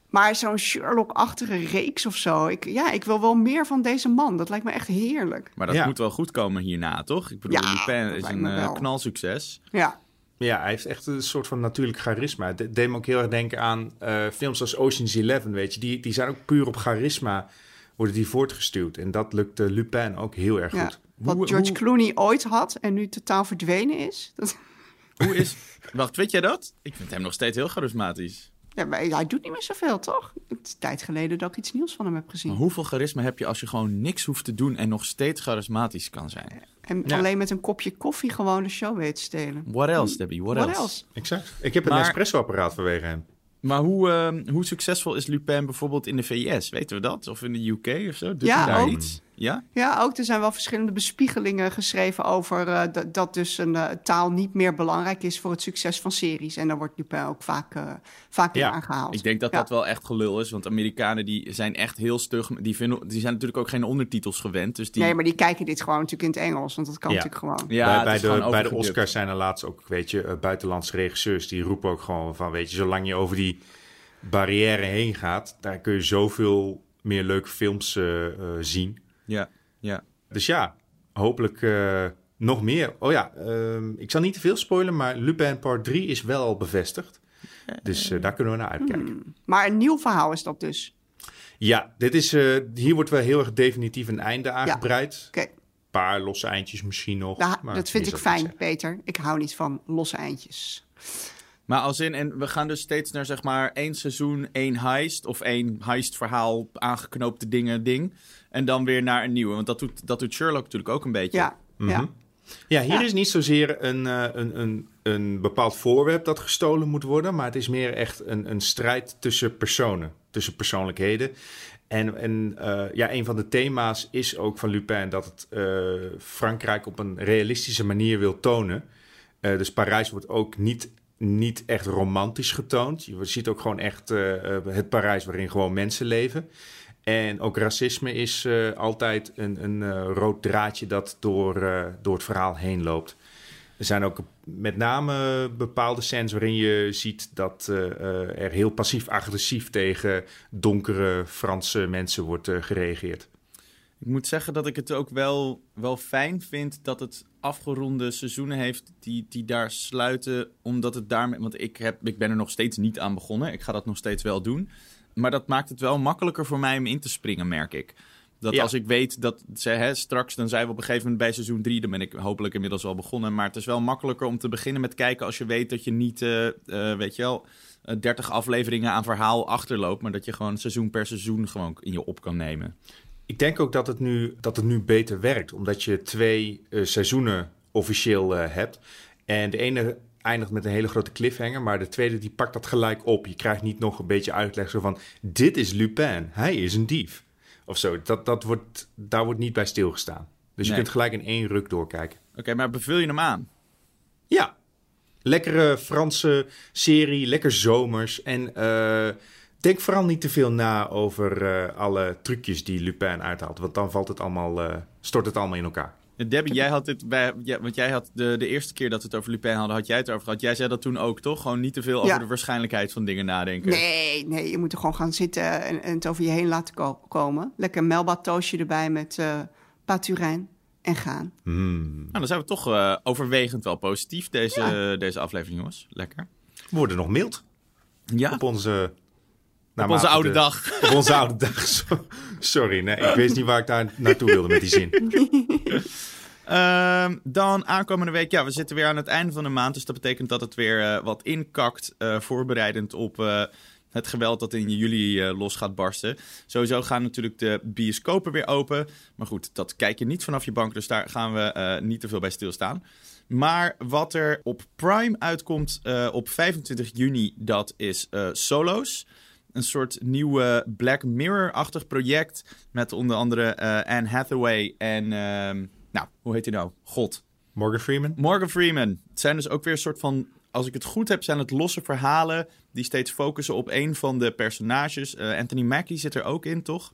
Maar zo'n Sherlock-achtige reeks of zo. Ik, ja, ik wil wel meer van deze man. Dat lijkt me echt heerlijk. Maar dat Ja. moet wel goed komen hierna, toch? Ik bedoel, Ja, Lupin dat is een eh, knalsucces. Ja, Ja, hij heeft echt een soort van natuurlijk charisma. Het deed me ook heel erg denken aan eh, films als Ocean's Eleven, weet je. Die, die zijn ook puur op charisma, worden die voortgestuwd. En dat lukt eh, Lupin ook heel erg ja. goed. Wat Hoe- George hoe- Clooney ooit had en nu totaal verdwenen is. Dat, [LAUGHS] Hoe is... Wacht, weet jij dat? Ik vind hem nog steeds heel charismatisch. ja, maar hij doet niet meer zoveel, toch? Het is een tijd geleden dat ik iets nieuws van hem heb gezien. Maar hoeveel charisma heb je als je gewoon niks hoeft te doen en nog steeds charismatisch kan zijn? En Ja. alleen met een kopje koffie gewoon de show weet te stelen. What else, Debbie? What, What else? else? Exact. Ik heb een Maar- espresso-apparaat vanwege hem. Maar hoe, eh, hoe succesvol is Lupin bijvoorbeeld in de VS? Weten we dat? Of in de UK of zo? Doet Ja, hij daar ook. iets? Ja? Ja, ook er zijn wel verschillende bespiegelingen geschreven over eh, dat, dat dus een eh, taal niet meer belangrijk is voor het succes van series. En daar wordt Lupin ook vaak, eh vaak in Ja, aangehaald. Ik denk dat Ja. dat wel echt gelul is, want Amerikanen die zijn echt heel stug. Die, vinden, die zijn natuurlijk ook geen ondertitels gewend. Dus die, Nee, maar die kijken dit gewoon natuurlijk in het Engels, want dat kan Ja. natuurlijk gewoon. ja, bij, de, gewoon bij de. Oscars zijn er laatst ook, weet je, buitenlandse regisseurs die roepen ook gewoon van, weet je, zolang je over die barrière heen gaat, daar kun je zoveel meer leuke films eh, eh, zien. Ja, ja. Dus ja, hopelijk eh, nog meer. Oh ja, ehm, ik zal niet te veel spoilen, maar Lupin Part 3 is wel al bevestigd. Dus eh, daar kunnen we naar uitkijken. Maar een nieuw verhaal is dat dus. Ja, dit is, eh, hier wordt wel heel erg definitief een einde aangebreid. Oké, Een paar losse eindjes misschien nog. nou, maar dat vind ik fijn. Peter. Ik hou niet van losse eindjes. Maar als in, en we gaan dus steeds naar zeg maar één seizoen, één heist. Of één heistverhaal, aangeknoopte dingen, ding. En dan weer naar een nieuwe. Want dat doet, dat doet Sherlock natuurlijk ook een beetje. Ja, ja. Ja, hier Ja. is niet zozeer een, eh, een, een, een bepaald voorwerp dat gestolen moet worden, maar het is meer echt een, een strijd tussen personen, tussen persoonlijkheden. En, en eh, ja, een van de thema's is ook van Lupin dat het eh, Frankrijk op een realistische manier wil tonen. Eh, dus Parijs wordt ook niet, niet echt romantisch getoond. Je ziet ook gewoon echt het Parijs waarin gewoon mensen leven. En ook racisme is eh, altijd een, een eh, rood draadje dat door, eh, door het verhaal heen loopt. Er zijn ook met name bepaalde scènes waarin je ziet dat er heel passief-agressief tegen donkere Franse mensen wordt gereageerd. Ik moet zeggen dat ik het ook wel, wel fijn vind dat het afgeronde seizoenen heeft die, die daar sluiten. Omdat het daarmee. Want ik, heb, ik ben er nog steeds niet aan begonnen. Ik ga dat nog steeds wel doen. Maar dat maakt het wel makkelijker voor mij om in te springen, merk ik. Dat Ja. als ik weet dat ze hè, straks, dan zijn we op een gegeven moment bij seizoen 3. Dan ben ik hopelijk inmiddels al begonnen. Maar het is wel makkelijker om te beginnen met kijken als je weet dat je niet, eh, eh, weet je wel, eh, 30 afleveringen aan verhaal achterloopt. Maar dat je gewoon seizoen per seizoen gewoon in je op kan nemen. Ik denk ook dat het nu, dat het nu beter werkt, omdat je twee eh, seizoenen officieel eh, hebt. En de ene eindigt met een hele grote cliffhanger, maar de tweede die pakt dat gelijk op. Je krijgt niet nog een beetje uitleg zo van, dit is Lupin, hij is een dief. Of zo, dat, dat wordt, daar wordt niet bij stilgestaan. Dus je kunt gelijk in één ruk doorkijken. Oké, maar bevul je hem aan? Ja, lekkere Franse serie, lekker zomers. En eh, denk vooral niet te veel na over eh, alle trucjes die Lupin uithaalt. Want dan valt het allemaal, eh, stort het allemaal in elkaar. Debbie, jij had dit bij, ja, want jij had de, de eerste keer dat we het over Lupin hadden, had jij het over gehad. Jij zei dat toen ook, toch? Gewoon niet te veel over Ja. de waarschijnlijkheid van dingen nadenken. Nee, nee, je moet er gewoon gaan zitten en, en het over je heen laten ko- komen. Lekker melba toastje erbij met eh paturijn en gaan. Hmm. Nou, dan zijn we toch eh, overwegend wel positief deze, deze aflevering, jongens. Lekker. We worden nog mild Ja, op onze... op onze oude dag. Op onze oude dag. [LAUGHS] So- Sorry, ik wist niet waar ik daar naartoe wilde met die zin. [LAUGHS] Ehm, dan aankomende week, ja, we zitten weer aan het einde van de maand. Dus dat betekent dat het weer eh, wat inkakt, eh, voorbereidend op eh, het geweld dat in juli los gaat barsten. Sowieso gaan natuurlijk de bioscopen weer open. Maar goed, dat kijk je niet vanaf je bank, dus daar gaan we niet te veel bij stilstaan. Maar wat er op Prime uitkomt op 25 juni, dat is Solo's. Een soort nieuwe Black Mirror-achtig project. Met onder andere eh, Anne Hathaway en... ehm, nou, hoe heet hij nou? God. Morgan Freeman? Morgan Freeman. Het zijn dus ook weer een soort van... Als ik het goed heb, zijn het losse verhalen... die steeds focussen op een van de personages. Eh, Anthony Mackie zit er ook in, toch?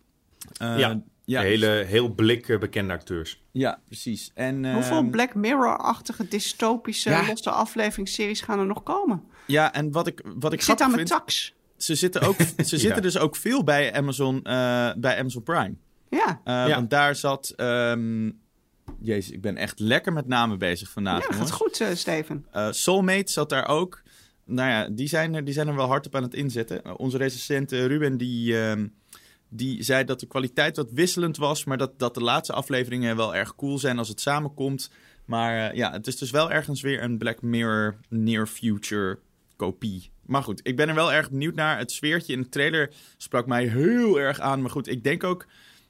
Eh, Ja. ja, Hele, heel blik bekende acteurs. ja, precies. En, ehm, Hoeveel Black Mirror-achtige dystopische Ja. losse afleveringsseries gaan er nog komen? Ja, en wat ik, wat ik, Ik zit aan mijn vind... tax. Ze zitten, ook, [LAUGHS] ze zitten dus ook veel bij Amazon, eh, bij Amazon Prime. Ja, Eh, Ja. Want daar zat... ehm, Jezus, ik ben echt lekker met namen bezig vandaag, ja gaat goed, eh, Steven. Eh, Soulmate zat daar ook. Nou ja, die zijn er, die zijn er wel hard op aan het inzetten. Onze recensent Ruben, die, ehm, die zei dat de kwaliteit wat wisselend was... maar dat, dat de laatste afleveringen wel erg cool zijn als het samenkomt. Maar eh, ja, het is dus wel ergens weer een Black Mirror Near Future kopie. Maar goed, ik ben er wel erg benieuwd naar. Het sfeertje in de trailer sprak mij heel erg aan. Maar goed, ik denk ook...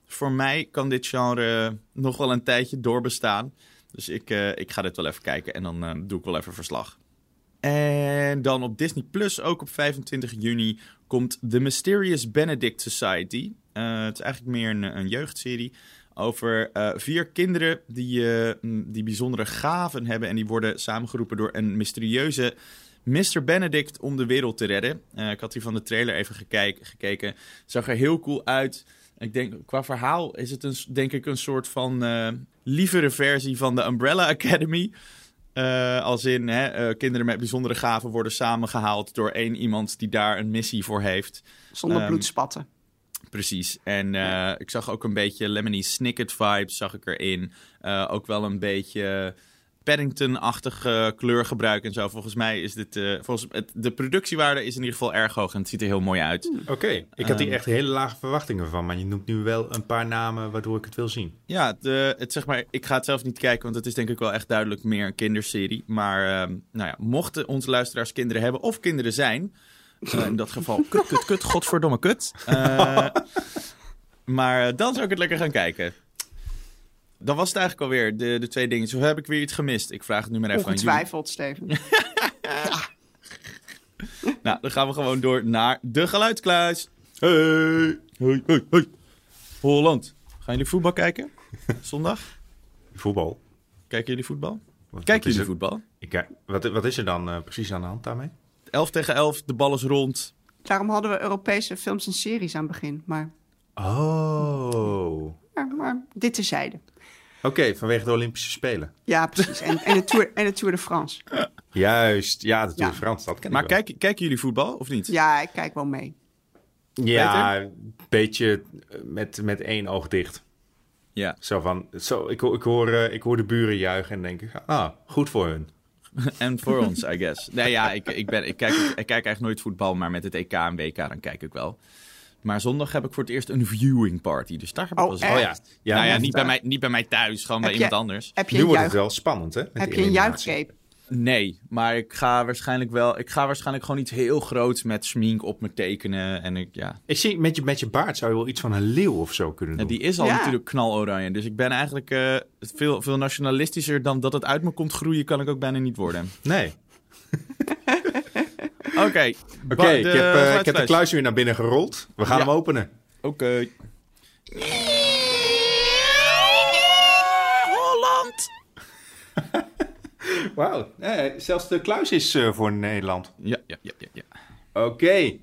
voor mij kan dit genre nog wel een tijdje doorbestaan... Dus ik, eh, ik ga dit wel even kijken en dan eh, doe ik wel even verslag. En dan op Disney Plus, ook op 25 juni, komt The Mysterious Benedict Society. Eh, het is eigenlijk meer een, een jeugdserie over vier kinderen die, die bijzondere gaven hebben. En die worden samengeroepen door een mysterieuze Mr. Benedict om de wereld te redden. Eh, ik had hier van de trailer even gekijk, gekeken. Zag er heel cool uit. Ik denk, qua verhaal is het een, denk ik een soort van eh, lievere versie van de Umbrella Academy. Eh, als in, hè, kinderen met bijzondere gaven worden samengehaald door één iemand die daar een missie voor heeft. Zonder Ehm, bloedspatten. Precies. En ik zag ook een beetje Lemony Snicket vibes zag ik erin. Ook wel een beetje Paddington-achtig eh, kleurgebruik en zo. Volgens mij is dit... eh, volgens, het, de productiewaarde is in ieder geval erg hoog en het ziet er heel mooi uit. Oké, ik had hier Ehm. echt hele lage verwachtingen van. Maar je noemt nu wel een paar namen waardoor ik het wil zien. Ja, de, het, zeg maar, ik ga het zelf niet kijken, want het is denk ik wel echt duidelijk meer een kinderserie. Maar ehm, nou ja, mochten onze luisteraars kinderen hebben of kinderen zijn, eh, in dat geval kut, kut, kut, godverdomme kut. [LAUGHS] Maar dan zou ik het lekker gaan kijken. Dan was het eigenlijk alweer, de, de twee dingen. Zo heb ik weer iets gemist. Ik vraag het nu maar even aan jullie. Ongetwijfeld, Steven. [LAUGHS] Nou, dan gaan we gewoon door naar de geluidskluis. Hey! Hoi, hoi, hoi. Holland. Gaan jullie voetbal kijken? [LAUGHS] Zondag? Voetbal. Kijken jullie voetbal? Wat- Kijken wat jullie voetbal? Ik, kijk- wat, wat is er dan eh, precies aan de hand daarmee? 11 tegen 11, de bal is rond. Daarom hadden we Europese films en series aan het begin. Maar, Oh. maar, maar dit terzijde. Oké, vanwege de Olympische Spelen. Ja, precies. En, en, de, Tour, en de Tour de France. Juist, ja, de Tour Ja. de France, dat ken Maar ik wel. kijk, kijken jullie voetbal of niet? Ja, ik kijk wel mee. Ja, een beetje eh, met, met één oog dicht. Ja. Zo van, zo, ik, hoor- ik, hoor, eh, ik hoor de buren juichen en denk ik, ah, goed voor hun. [LAUGHS] En voor ons, I guess. Nee, ja, ik, ik, ben, ik, kijk, ik kijk eigenlijk nooit voetbal, maar met het EK en WK dan kijk ik wel. Maar zondag heb ik voor het eerst een viewing party, dus daar heb ik Oh, wel. Oh ja, ja, nou ja, niet bij, mij, niet bij mij thuis, gewoon bij iemand anders. Heb je nu wordt het wel spannend, hè? met heb je een juichcape? Nee, maar ik ga waarschijnlijk wel. Ik ga waarschijnlijk gewoon iets heel groots met smink op me tekenen. En ik, ja. Ik zie, met je, met je baard zou je wel iets van een leeuw of zo kunnen Ja, doen. die is al Ja. natuurlijk knaloranje. Dus ik ben eigenlijk eh, veel, veel nationalistischer dan dat het uit me komt groeien, kan ik ook bijna niet worden. Nee. [LAUGHS] Oké. Oké, Ba- ik, heb, eh, ik heb de kluis weer naar binnen gerold. We gaan Ja. hem openen. Oké. [LAUGHS] Wauw, eh, zelfs de kluis is eh, voor Nederland. Ja, ja, ja, ja. ja. Oké.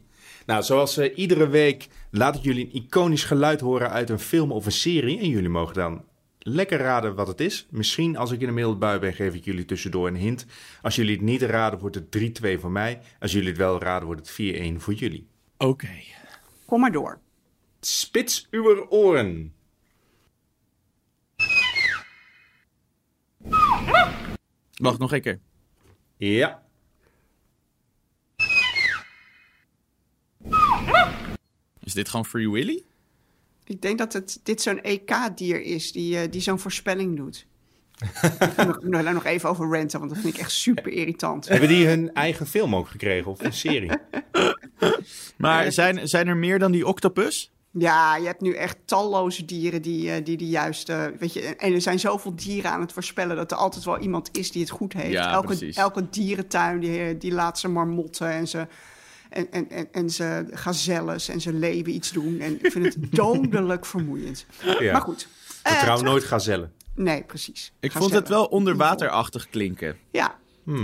Nou, zoals eh, iedere week laat ik jullie een iconisch geluid horen uit een film of een serie. En jullie mogen dan lekker raden wat het is. Misschien als ik in de middelbui ben, geef ik jullie tussendoor een hint. Als jullie het niet raden, wordt het 3-2 voor mij. Als jullie het wel raden, wordt het 4-1 voor jullie. Oké. Kom maar door. Spits uw oren. Wacht, nog een keer. Ja. Is dit gewoon Free Willy? Ik denk dat het, dit zo'n EK-dier is die, eh, die zo'n voorspelling doet. [LAUGHS] ik moet nog, nog- nog even over renten, want dat vind ik echt super irritant. Hebben die hun eigen film ook gekregen of een serie? [LAUGHS] Maar zijn, zijn er meer dan die octopus? Ja, je hebt nu echt talloze dieren die, eh, die de juiste... Weet je, en er zijn zoveel dieren aan het voorspellen... dat er altijd wel iemand is die het goed heeft. Ja, elke, precies. elke dierentuin die, die laat ze marmotten en ze... En, en, en, en ze gazelles en ze leeuwen iets doen. En ik vind het [LAUGHS] dodelijk vermoeiend. Ja. Maar goed. Eh, Vertrouw terug- nooit gazellen. Nee, precies. Ik Gazellen. vond het wel onderwaterachtig klinken. Ja,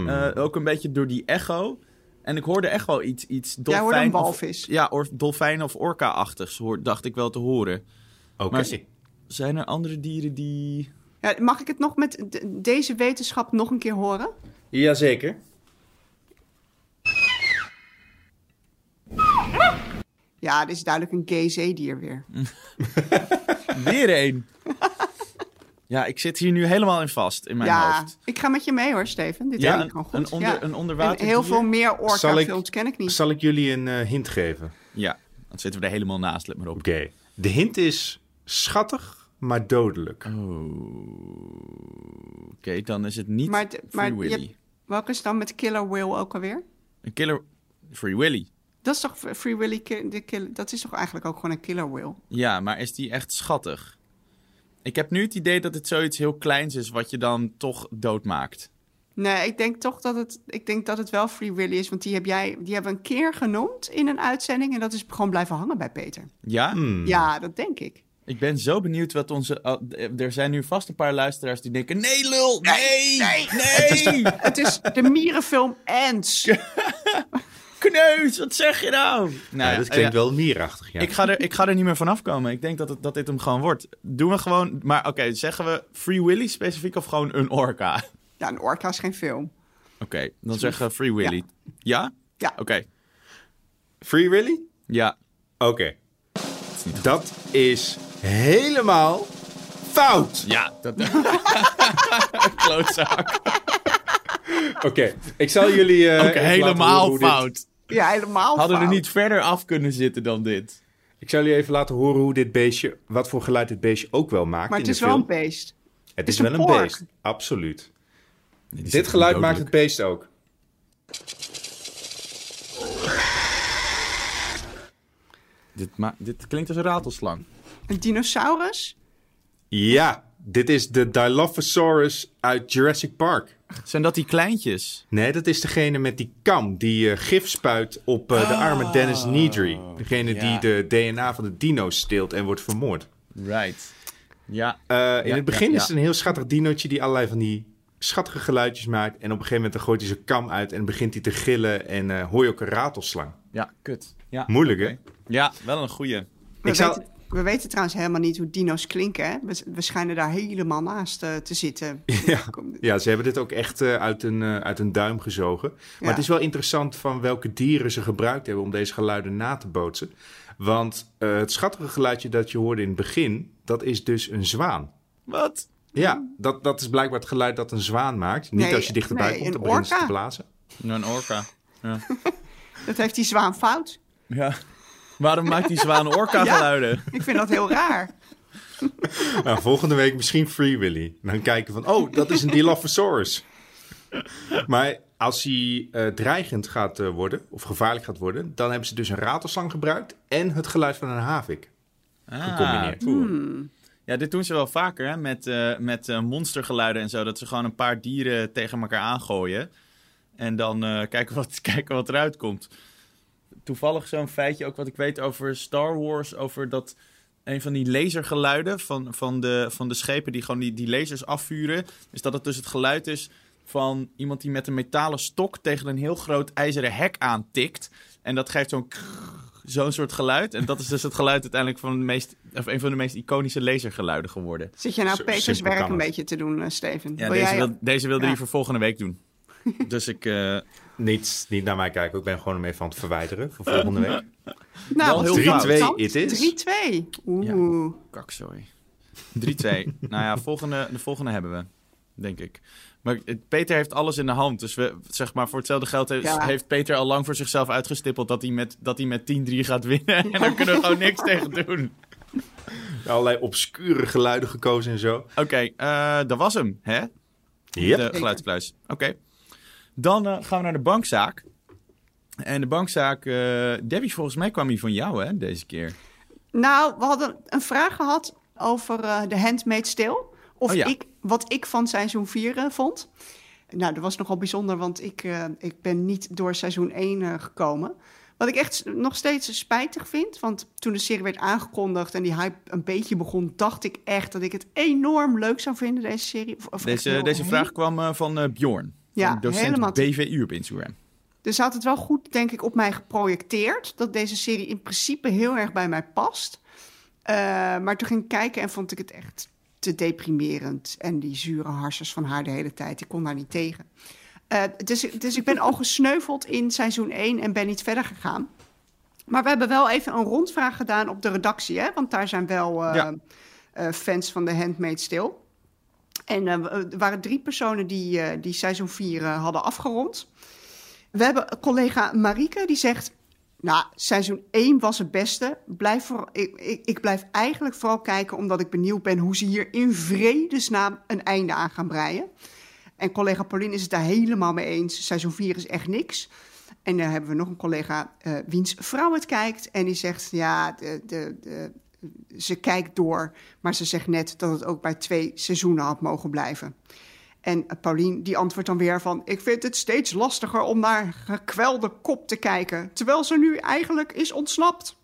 Eh, ook een beetje door die echo. En ik hoorde echt wel iets, iets Jij hoorde dolfijn... een of- walvis. ja, of dolfijn of orka-achtigs, dacht ik wel te horen. Oké. Zijn er andere dieren die... Ja, mag ik het nog met de- deze wetenschap nog een keer horen? Jazeker. Ja, dit is duidelijk een gay zeedier weer. [LAUGHS] Weer één. ja, ik zit hier nu helemaal in vast in mijn ja, hoofd. ik ga met je mee hoor, Steven. Dit Ja, een- ik gewoon goed. een onder- ja. een onderwaterdier? En heel veel meer orca-films ken ik niet. Zal ik jullie een eh, hint geven? Ja, dan zitten we er helemaal naast, let maar op. Oké. De hint is schattig, maar dodelijk. Oké, dan is het niet Maar maar Free je Willy. hebt- Welke is dan met Killer Whale ook alweer? Een killer... Free Willy. Dat is toch Free Willy, de kill- dat is toch eigenlijk ook gewoon een killer whale? Ja, maar is die echt schattig? Ik heb nu het idee dat het zoiets heel kleins is wat je dan toch doodmaakt. Nee, ik denk toch dat het, ik denk dat het wel Free Willy is, want die, heb jij, die hebben we een keer genoemd in een uitzending en dat is gewoon blijven hangen bij Peter. Ja? Hmm. Ja, dat denk ik. Ik ben zo benieuwd wat onze... oh, er zijn nu vast een paar luisteraars die denken... Nee, lul! Nee! Nee! Het is de mierenfilm Ants. [LAUGHS] Kneus, wat zeg je nou? Nou, Ja, klinkt ja. wel mierachtig, ja. Ik ga, er, ik ga er niet meer vanaf komen. Ik denk dat, het, dat dit hem gewoon wordt. Doen we gewoon... Maar oké, zeggen we Free Willy specifiek of gewoon een orka? Oké, Ja, een orka is geen film. dan zeggen we Free Willy. Ja? Ja. Oké. Free Willy? Ja. Oké. Dat is helemaal fout. Ja. Dat... [LAUGHS] Klootzak. Oké, ik zal jullie... eh, laten helemaal horen hoe dit- fout. Ja, helemaal Hadden er fout. niet verder af kunnen zitten dan dit. Ik zal jullie even laten horen hoe dit beestje... Wat voor geluid dit beestje ook wel maakt Maar in het is de wel film. een beest. Het is is wel een beest. Absoluut. Nee, Dit geluid dodelijk. maakt het beest ook. Dit, ma- dit klinkt als een ratelslang. Een dinosaurus? Ja, dit is de Dilophosaurus uit Jurassic Park. Zijn dat die kleintjes? Nee, dat is degene met die kam die eh, gif spuit op eh, de arme Dennis Nedry. Degene ja. die de DNA van de dino's steelt en wordt vermoord. Right. Ja. Eh, in Ja, het begin ja, is het een heel schattig dinootje die allerlei van die schattige geluidjes maakt. En op een gegeven moment dan gooit hij zijn kam uit en begint hij te gillen en eh, hoor je ook een ratelslang. Ja, kut. Ja. Moeilijk, hè? Ja, wel een goeie. Ik zal- weten, we weten trouwens helemaal niet hoe dino's klinken. Hè? We, we schijnen daar helemaal naast eh, te zitten. [LAUGHS] Ja. Ja, ze hebben dit ook echt eh, uit, een, eh, uit een duim gezogen. Maar Ja. het is wel interessant van welke dieren ze gebruikt hebben om deze geluiden na te bootsen. Want eh, het schattige geluidje dat je hoorde in het begin, dat is dus een zwaan. Wat? Ja, dat, dat is blijkbaar het geluid dat een zwaan maakt. Niet Nee, als je dichterbij nee, komt, dan te blazen. Een orka. Ja. [LAUGHS] Dat heeft die zwaan fout. ja. Waarom maakt die zwaan orka geluiden? Ik vind dat heel raar. Nou, volgende week misschien Free Willy. Dan kijken van, oh, dat is een Dilophosaurus. maar als hij eh, dreigend gaat eh, worden, of gevaarlijk gaat worden... dan hebben ze dus een ratelslang gebruikt en het geluid van een havik. Gecombineerd. Ah, cool. Ja, dit doen ze wel vaker hè? met, eh, met monstergeluiden en zo. Dat ze gewoon een paar dieren tegen elkaar aangooien. En dan eh, kijken, wat, [LAUGHS] kijken wat eruit komt. Toevallig zo'n feitje ook wat ik weet over Star Wars. Over dat een van die lasergeluiden van, van, de, van de schepen die gewoon die, die lasers afvuren. Is dat het dus het geluid is van iemand die met een metalen stok tegen een heel groot ijzeren hek aantikt. En dat geeft zo'n zo'n soort geluid. En dat is dus het geluid uiteindelijk van de meest, of een van de meest iconische lasergeluiden geworden. Zit je nou Peters werk een beetje te doen, eh, Steven? Ja, Wil deze, jij- wil, deze wilde Ja. hij voor volgende week doen. [LAUGHS] dus ik... eh, Niet, niet naar mij kijken, ik ben gewoon hem even aan het verwijderen voor volgende week. [LAUGHS] Nou, Wel wat heel vind je fout. dan? 3-2 it is. 3-2. Oeh. Kakzooi. 3-2. [LAUGHS] nou ja, volgende, de volgende hebben we, denk ik. Maar Peter heeft alles in de hand. Dus we, zeg maar, voor hetzelfde geld heeft, Ja. heeft Peter al lang voor zichzelf uitgestippeld dat hij met, dat hij met 10-3 gaat winnen. En dan kunnen we gewoon niks tegen doen. Allerlei obscure geluiden gekozen en zo. Oké, eh, dat was hem, hè? Yep. De geluidskluis. Oké. Dan eh, gaan we naar de bankzaak. En de bankzaak, eh, Debbie, volgens mij kwam die van jou, hè, deze keer. Nou, we hadden een vraag gehad over eh, de Handmaid's Tale. Of Oh ja. ik, wat ik van seizoen 4 eh, vond. Nou, dat was nogal bijzonder, want ik, eh, ik ben niet door seizoen 1 eh, gekomen. Wat ik echt nog steeds spijtig vind, want toen de serie werd aangekondigd en die hype een beetje begon, dacht ik echt dat ik het enorm leuk zou vinden, deze serie. Of- Deze, deze vraag kwam eh, van Bjorn. Ja, docent helemaal BVU op Instagram. Dus ze had het wel goed, denk ik, op mij geprojecteerd. Dat deze serie in principe heel erg bij mij past. Eh, maar toen ging ik kijken en vond ik het echt te deprimerend. En die zure harsers van haar de hele tijd. Ik kon daar niet tegen. Eh, dus, dus ik ben al gesneuveld in seizoen 1 en ben niet verder gegaan. Maar we hebben wel even een rondvraag gedaan op de redactie. Hè? Want daar zijn wel Ja. eh, fans van The Handmaid's Tale. En eh, er waren drie personen die, eh, die seizoen 4 eh, hadden afgerond. We hebben collega Marieke die zegt... Nou, seizoen 1 was het beste. Blijf voor, ik, ik, ik blijf eigenlijk vooral kijken omdat ik benieuwd ben... hoe ze hier in vredesnaam een einde aan gaan breien. En collega Pauline is het daar helemaal mee eens. Seizoen 4 is echt niks. En dan hebben we nog een collega eh, wiens vrouw het kijkt. En die zegt, ja, de, de, de, ze kijkt door. Maar ze zegt net dat het ook bij twee seizoenen had mogen blijven. En eh, Paulien die antwoordt dan weer van... ik vind het steeds lastiger om naar gekwelde kop te kijken... terwijl ze nu eigenlijk is ontsnapt.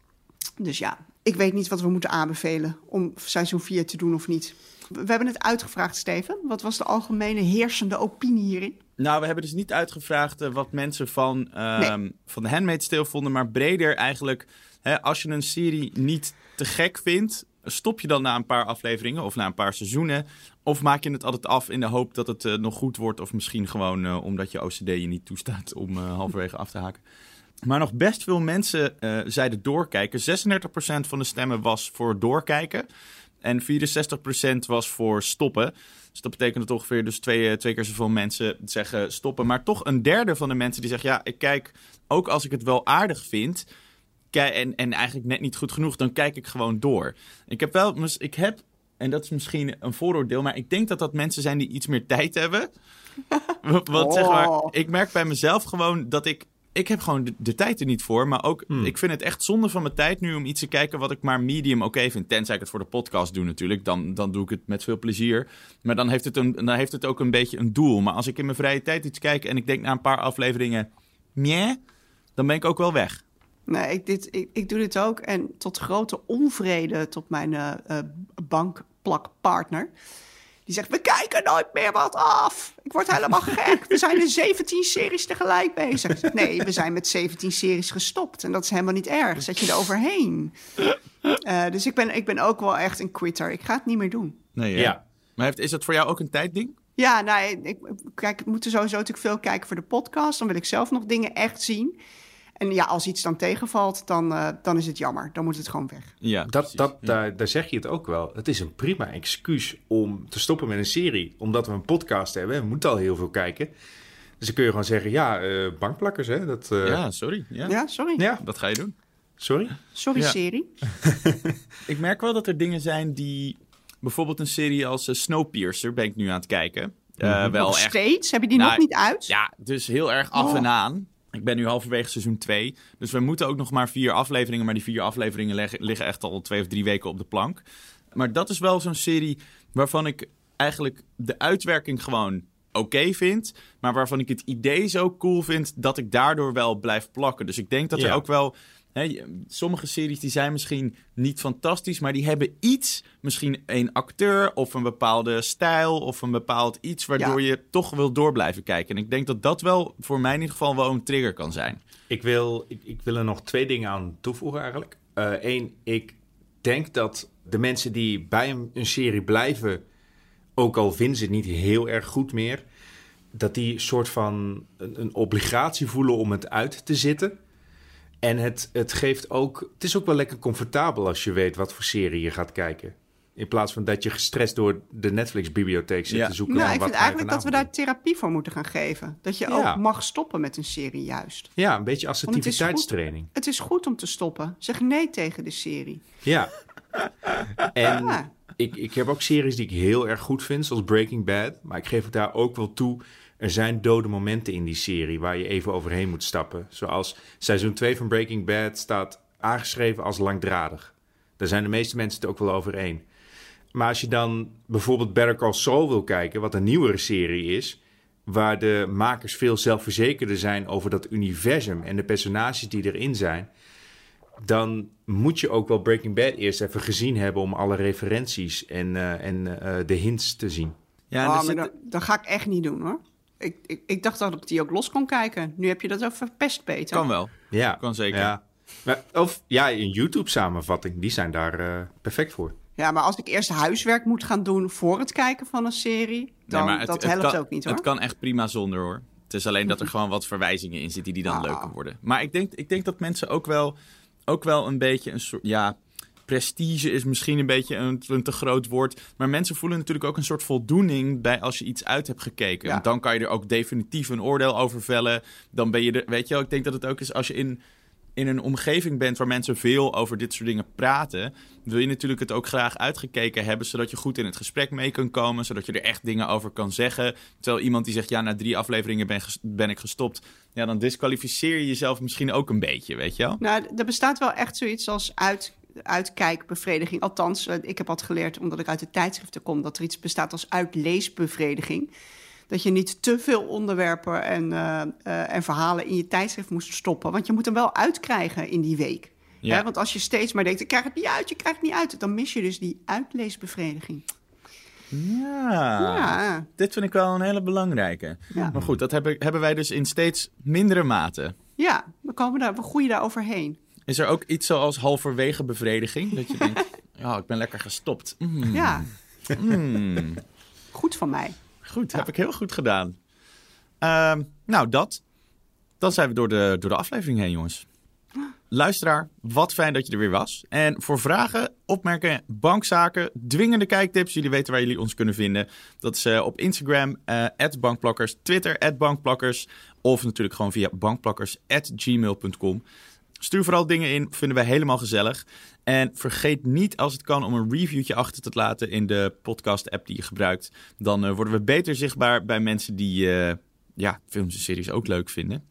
Dus ja, ik weet niet wat we moeten aanbevelen... om seizoen 4 te doen of niet. We hebben het uitgevraagd, Steven. Wat was de algemene heersende opinie hierin? Nou, we hebben dus niet uitgevraagd eh, wat mensen van, ehm van de Handmaid's Tale vonden, maar breder eigenlijk. Hè, als je een serie niet te gek vindt, stop je dan na een paar afleveringen of na een paar seizoenen? Of maak je het altijd af in de hoop dat het eh, nog goed wordt? Of misschien gewoon eh, omdat je OCD je niet toestaat [LAUGHS] om eh, halverwege af te haken. Maar nog best veel mensen zeiden doorkijken. 36% van de stemmen was voor doorkijken. En 64% was voor stoppen. Dus dat betekent dat ongeveer dus twee, twee keer zoveel mensen zeggen stoppen. Maar toch een derde van de mensen die zegt... ja, ik kijk, ook als ik het wel aardig vind... en, en eigenlijk net niet goed genoeg, dan kijk ik gewoon door. Ik heb wel... Ik heb, en dat is misschien een vooroordeel... maar ik denk dat dat mensen zijn die iets meer tijd hebben. [LAUGHS] Want zeg maar, Oh. ik merk bij mezelf gewoon dat ik... Ik heb gewoon de, de tijd er niet voor. Maar ook, ik vind het echt zonde van mijn tijd nu om iets te kijken wat ik maar medium oké vind. Tenzij ik het voor de podcast doe natuurlijk. Dan, dan doe ik het met veel plezier. Maar dan heeft, het een, dan heeft het ook een beetje een doel. Maar als ik in mijn vrije tijd iets kijk en ik denk na een paar afleveringen... Meh, dan ben ik ook wel weg. Nee, ik, dit, ik, ik doe dit ook. En tot grote onvrede tot mijn eh eh, bankplakpartner. Die zegt, we kijken nooit meer wat af. Ik word helemaal gek. We zijn in 17 series tegelijk bezig. Nee, we zijn met 17 series gestopt. En dat is helemaal niet erg. Zet je er overheen. Eh, dus ik ben, ik ben ook wel echt een quitter. Ik ga het niet meer doen. Nee? Ja. Maar heeft, is dat voor jou ook een tijdding? Ja, nou, ik, kijk, ik moet er sowieso natuurlijk veel kijken voor de podcast. Dan wil ik zelf nog dingen echt zien. En ja, als iets dan tegenvalt, dan, eh, dan is het jammer. Dan moet het gewoon weg. Ja, Dat, precies. dat, Ja. daar, daar zeg je het ook wel. Het is een prima excuus om te stoppen met een serie. Omdat we een podcast hebben. en We moeten al heel veel kijken. Dus dan kun je gewoon zeggen, ja, eh, bankplakkers, hè. Dat, eh, Ja, sorry. Ja. Ja, sorry. ja, Dat ga je doen. sorry. Sorry, Ja. serie. [LAUGHS] Ik merk wel dat er dingen zijn die... Bijvoorbeeld een serie als Snowpiercer ben ik nu aan het kijken. Eh, wel nog echt steeds? Heb je die Nou, nog niet uit? Ja, dus heel erg af Oh. en aan. Ik ben nu halverwege seizoen 2. Dus we moeten ook nog maar vier afleveringen. Maar die vier afleveringen leggen- liggen echt al twee of drie weken op de plank. Maar dat is wel zo'n serie waarvan ik eigenlijk de uitwerking gewoon oké vind. Maar waarvan ik het idee zo cool vind dat ik daardoor wel blijf plakken. Dus ik denk dat er Ja. ook wel... Sommige series die zijn misschien niet fantastisch, maar die hebben iets, misschien een acteur of een bepaalde stijl of een bepaald iets, waardoor je toch wil door blijven kijken. En ik denk dat dat wel voor mij in ieder geval wel een trigger kan zijn. Ik wil, ik, ik wil er nog twee dingen aan toevoegen eigenlijk. Eén, ik denk dat de mensen die bij een, een serie blijven, ook al vinden ze het niet heel erg goed meer, dat die soort van een, een obligatie voelen om het uit te zitten. En het, het geeft ook, het is ook wel lekker comfortabel als je weet wat voor serie je gaat kijken. In plaats van dat je gestrest door de Netflix-bibliotheek zit Ja. te zoeken. Nou, ik wat vind eigenlijk dat we daar therapie voor moeten gaan geven. Dat je Ja. ook mag stoppen met een serie juist. Ja, een beetje het assertiviteitstraining. Het is goed om te stoppen. Zeg nee tegen de serie. Ja. [LAUGHS] En Ja. ik, ik heb ook series die ik heel erg goed vind, zoals Breaking Bad. Maar ik geef het daar ook wel toe. Er zijn dode momenten in die serie waar je even overheen moet stappen. Zoals seizoen 2 van Breaking Bad staat aangeschreven als langdradig. Daar zijn de meeste mensen het ook wel over één. Maar als je dan bijvoorbeeld Better Call Saul wil kijken, wat een nieuwere serie is, waar de makers veel zelfverzekerder zijn over dat universum en de personages die erin zijn, dan moet je ook wel Breaking Bad eerst even gezien hebben om alle referenties en, eh, en eh, de hints te zien. Ja, Oh, maar zit- dat, dat ga ik echt niet doen hoor. Ik, ik, ik dacht dat ik die ook los kon kijken. Nu heb je dat over verpest, Peter. kan wel. Ja, Kan zeker. Ja. Maar, of ja, een YouTube-samenvatting, die zijn daar eh, perfect voor. Ja, maar als ik eerst huiswerk moet gaan doen voor het kijken van een serie, dan Nee, maar dat helpt kan, ook niet hoor. Het kan echt prima zonder hoor. Het is alleen dat er gewoon wat verwijzingen in zitten die dan Ah. leuker worden. Maar ik denk, ik denk dat mensen ook wel, ook wel een beetje een soort. Ja, prestige is misschien een beetje een, een te groot woord. Maar mensen voelen natuurlijk ook een soort voldoening bij als je iets uit hebt gekeken. Ja. Want dan kan je er ook definitief een oordeel over vellen. Dan ben je er. Weet je wel, ik denk dat het ook is als je in. In een omgeving bent waar mensen veel over dit soort dingen praten, wil je natuurlijk het ook graag uitgekeken hebben, zodat je goed in het gesprek mee kan komen, zodat je er echt dingen over kan zeggen. Terwijl iemand die zegt, ja, na drie afleveringen ben, ben ik gestopt, ja, dan disqualificeer je jezelf misschien ook een beetje, weet je wel? Nou, er bestaat wel echt zoiets als uit, uitkijkbevrediging. Althans, eh, ik heb wat geleerd omdat ik uit de tijdschriften kom... dat er iets bestaat als uitleesbevrediging. Dat je niet te veel onderwerpen en, eh, eh, en verhalen in je tijdschrift moest stoppen. Want je moet hem wel uitkrijgen in die week. Ja. Hè, want als je steeds maar denkt, ik krijg het niet uit, je krijgt het niet uit... dan mis je dus die uitleesbevrediging. Ja. Ja. Dit vind ik wel een hele belangrijke. Ja. Maar goed, dat hebben, hebben wij dus in steeds mindere mate. Ja, we, komen daar, we groeien daar overheen. Is er ook iets zoals halverwege bevrediging? Dat je denkt, [LAUGHS] ja, ik ben lekker gestopt. Mm, Ja, mm. goed van mij. Goed, heb ik heel goed gedaan. Ehm, nou, dat. Dan zijn we door de, door de aflevering heen, jongens. Luisteraar, wat fijn dat je er weer was. En voor vragen, opmerkingen, bankzaken, dwingende kijktips, jullie weten waar jullie ons kunnen vinden. Dat is eh, op Instagram, eh bankplakkers, Twitter, bankplakkers. Of natuurlijk gewoon via bankplakkers.gmail.com. Stuur vooral dingen in, vinden wij helemaal gezellig. En vergeet niet als het kan om een reviewtje achter te laten in de podcast-app die je gebruikt. Dan eh, worden we beter zichtbaar bij mensen die eh, ja, films en series ook leuk vinden.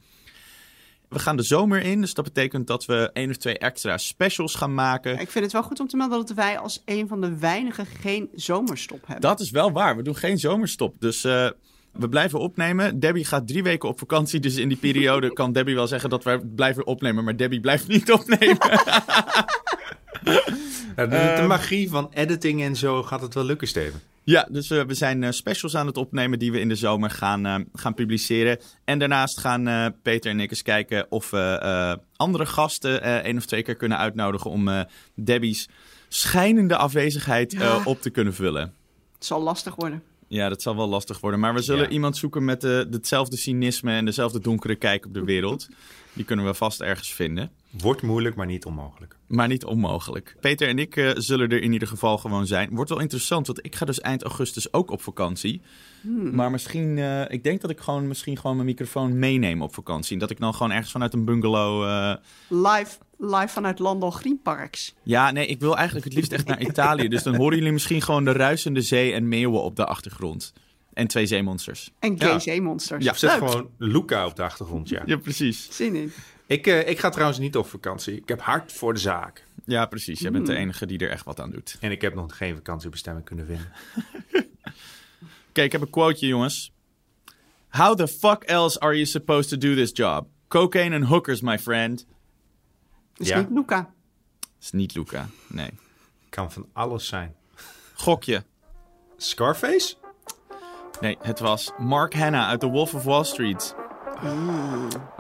We gaan de zomer in, dus dat betekent dat we één of twee extra specials gaan maken. Ik vind het wel goed om te melden dat wij als een van de weinigen geen zomerstop hebben. Dat is wel waar, we doen geen zomerstop. Dus eh, we blijven opnemen. Debbie gaat drie weken op vakantie, dus in die periode [LAUGHS] kan Debbie wel zeggen dat wij blijven opnemen. Maar Debbie blijft niet opnemen. [LAUGHS] [LAUGHS] Nou, de, de magie van editing en zo gaat het wel lukken, Steven. Ja, dus eh, we zijn eh, specials aan het opnemen die we in de zomer gaan, eh, gaan publiceren. En daarnaast gaan Peter en ik eens kijken of we eh, andere gasten eh één of twee keer kunnen uitnodigen om eh, Debbie's schijnende afwezigheid eh, Ja. op te kunnen vullen. Het zal lastig worden. Ja, dat zal wel lastig worden. Maar we zullen Ja. iemand zoeken met eh, hetzelfde cynisme en dezelfde donkere kijk op de wereld. Die kunnen we vast ergens vinden. Wordt moeilijk, maar niet onmogelijk. Maar niet onmogelijk. Peter en ik eh, zullen er in ieder geval gewoon zijn. Wordt wel interessant, want ik ga dus eind augustus ook op vakantie. Maar misschien, eh, ik denk dat ik gewoon misschien gewoon mijn microfoon meeneem op vakantie. En dat ik dan gewoon ergens vanuit een bungalow. eh, Live, live vanuit Landal Greenparks. Ja, nee, ik wil eigenlijk het liefst echt naar Italië. Dus dan horen jullie misschien gewoon de ruisende zee en meeuwen op de achtergrond. En twee zeemonsters. En gay Ja. zeemonsters. Ja, zet Leuk. gewoon Luca op de achtergrond, ja. Ja, precies. Zin in. Ik, eh, ik ga trouwens niet op vakantie. Ik heb hard voor de zaak. Ja, precies. Jij bent de enige die er echt wat aan doet. En ik heb nog geen vakantiebestemming kunnen vinden. Oké, [LAUGHS] ik heb een quoteje, jongens. How the fuck else are you supposed to do this job? Cocaine and hookers, my friend. Dus Ja. niet Luca. is niet Luca, nee. Kan van alles zijn. Gokje. Scarface? Nee, het was Mark Hanna uit The Wolf of Wall Street. Ja,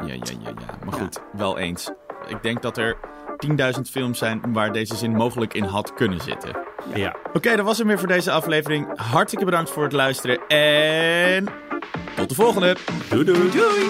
ja, ja, ja. Maar goed, wel eens. Ik denk dat er 10.000 films zijn waar deze zin mogelijk in had kunnen zitten. Ja. Oké, dat was het weer voor deze aflevering. Hartstikke bedankt voor het luisteren en tot de volgende. Doei doei. Doei!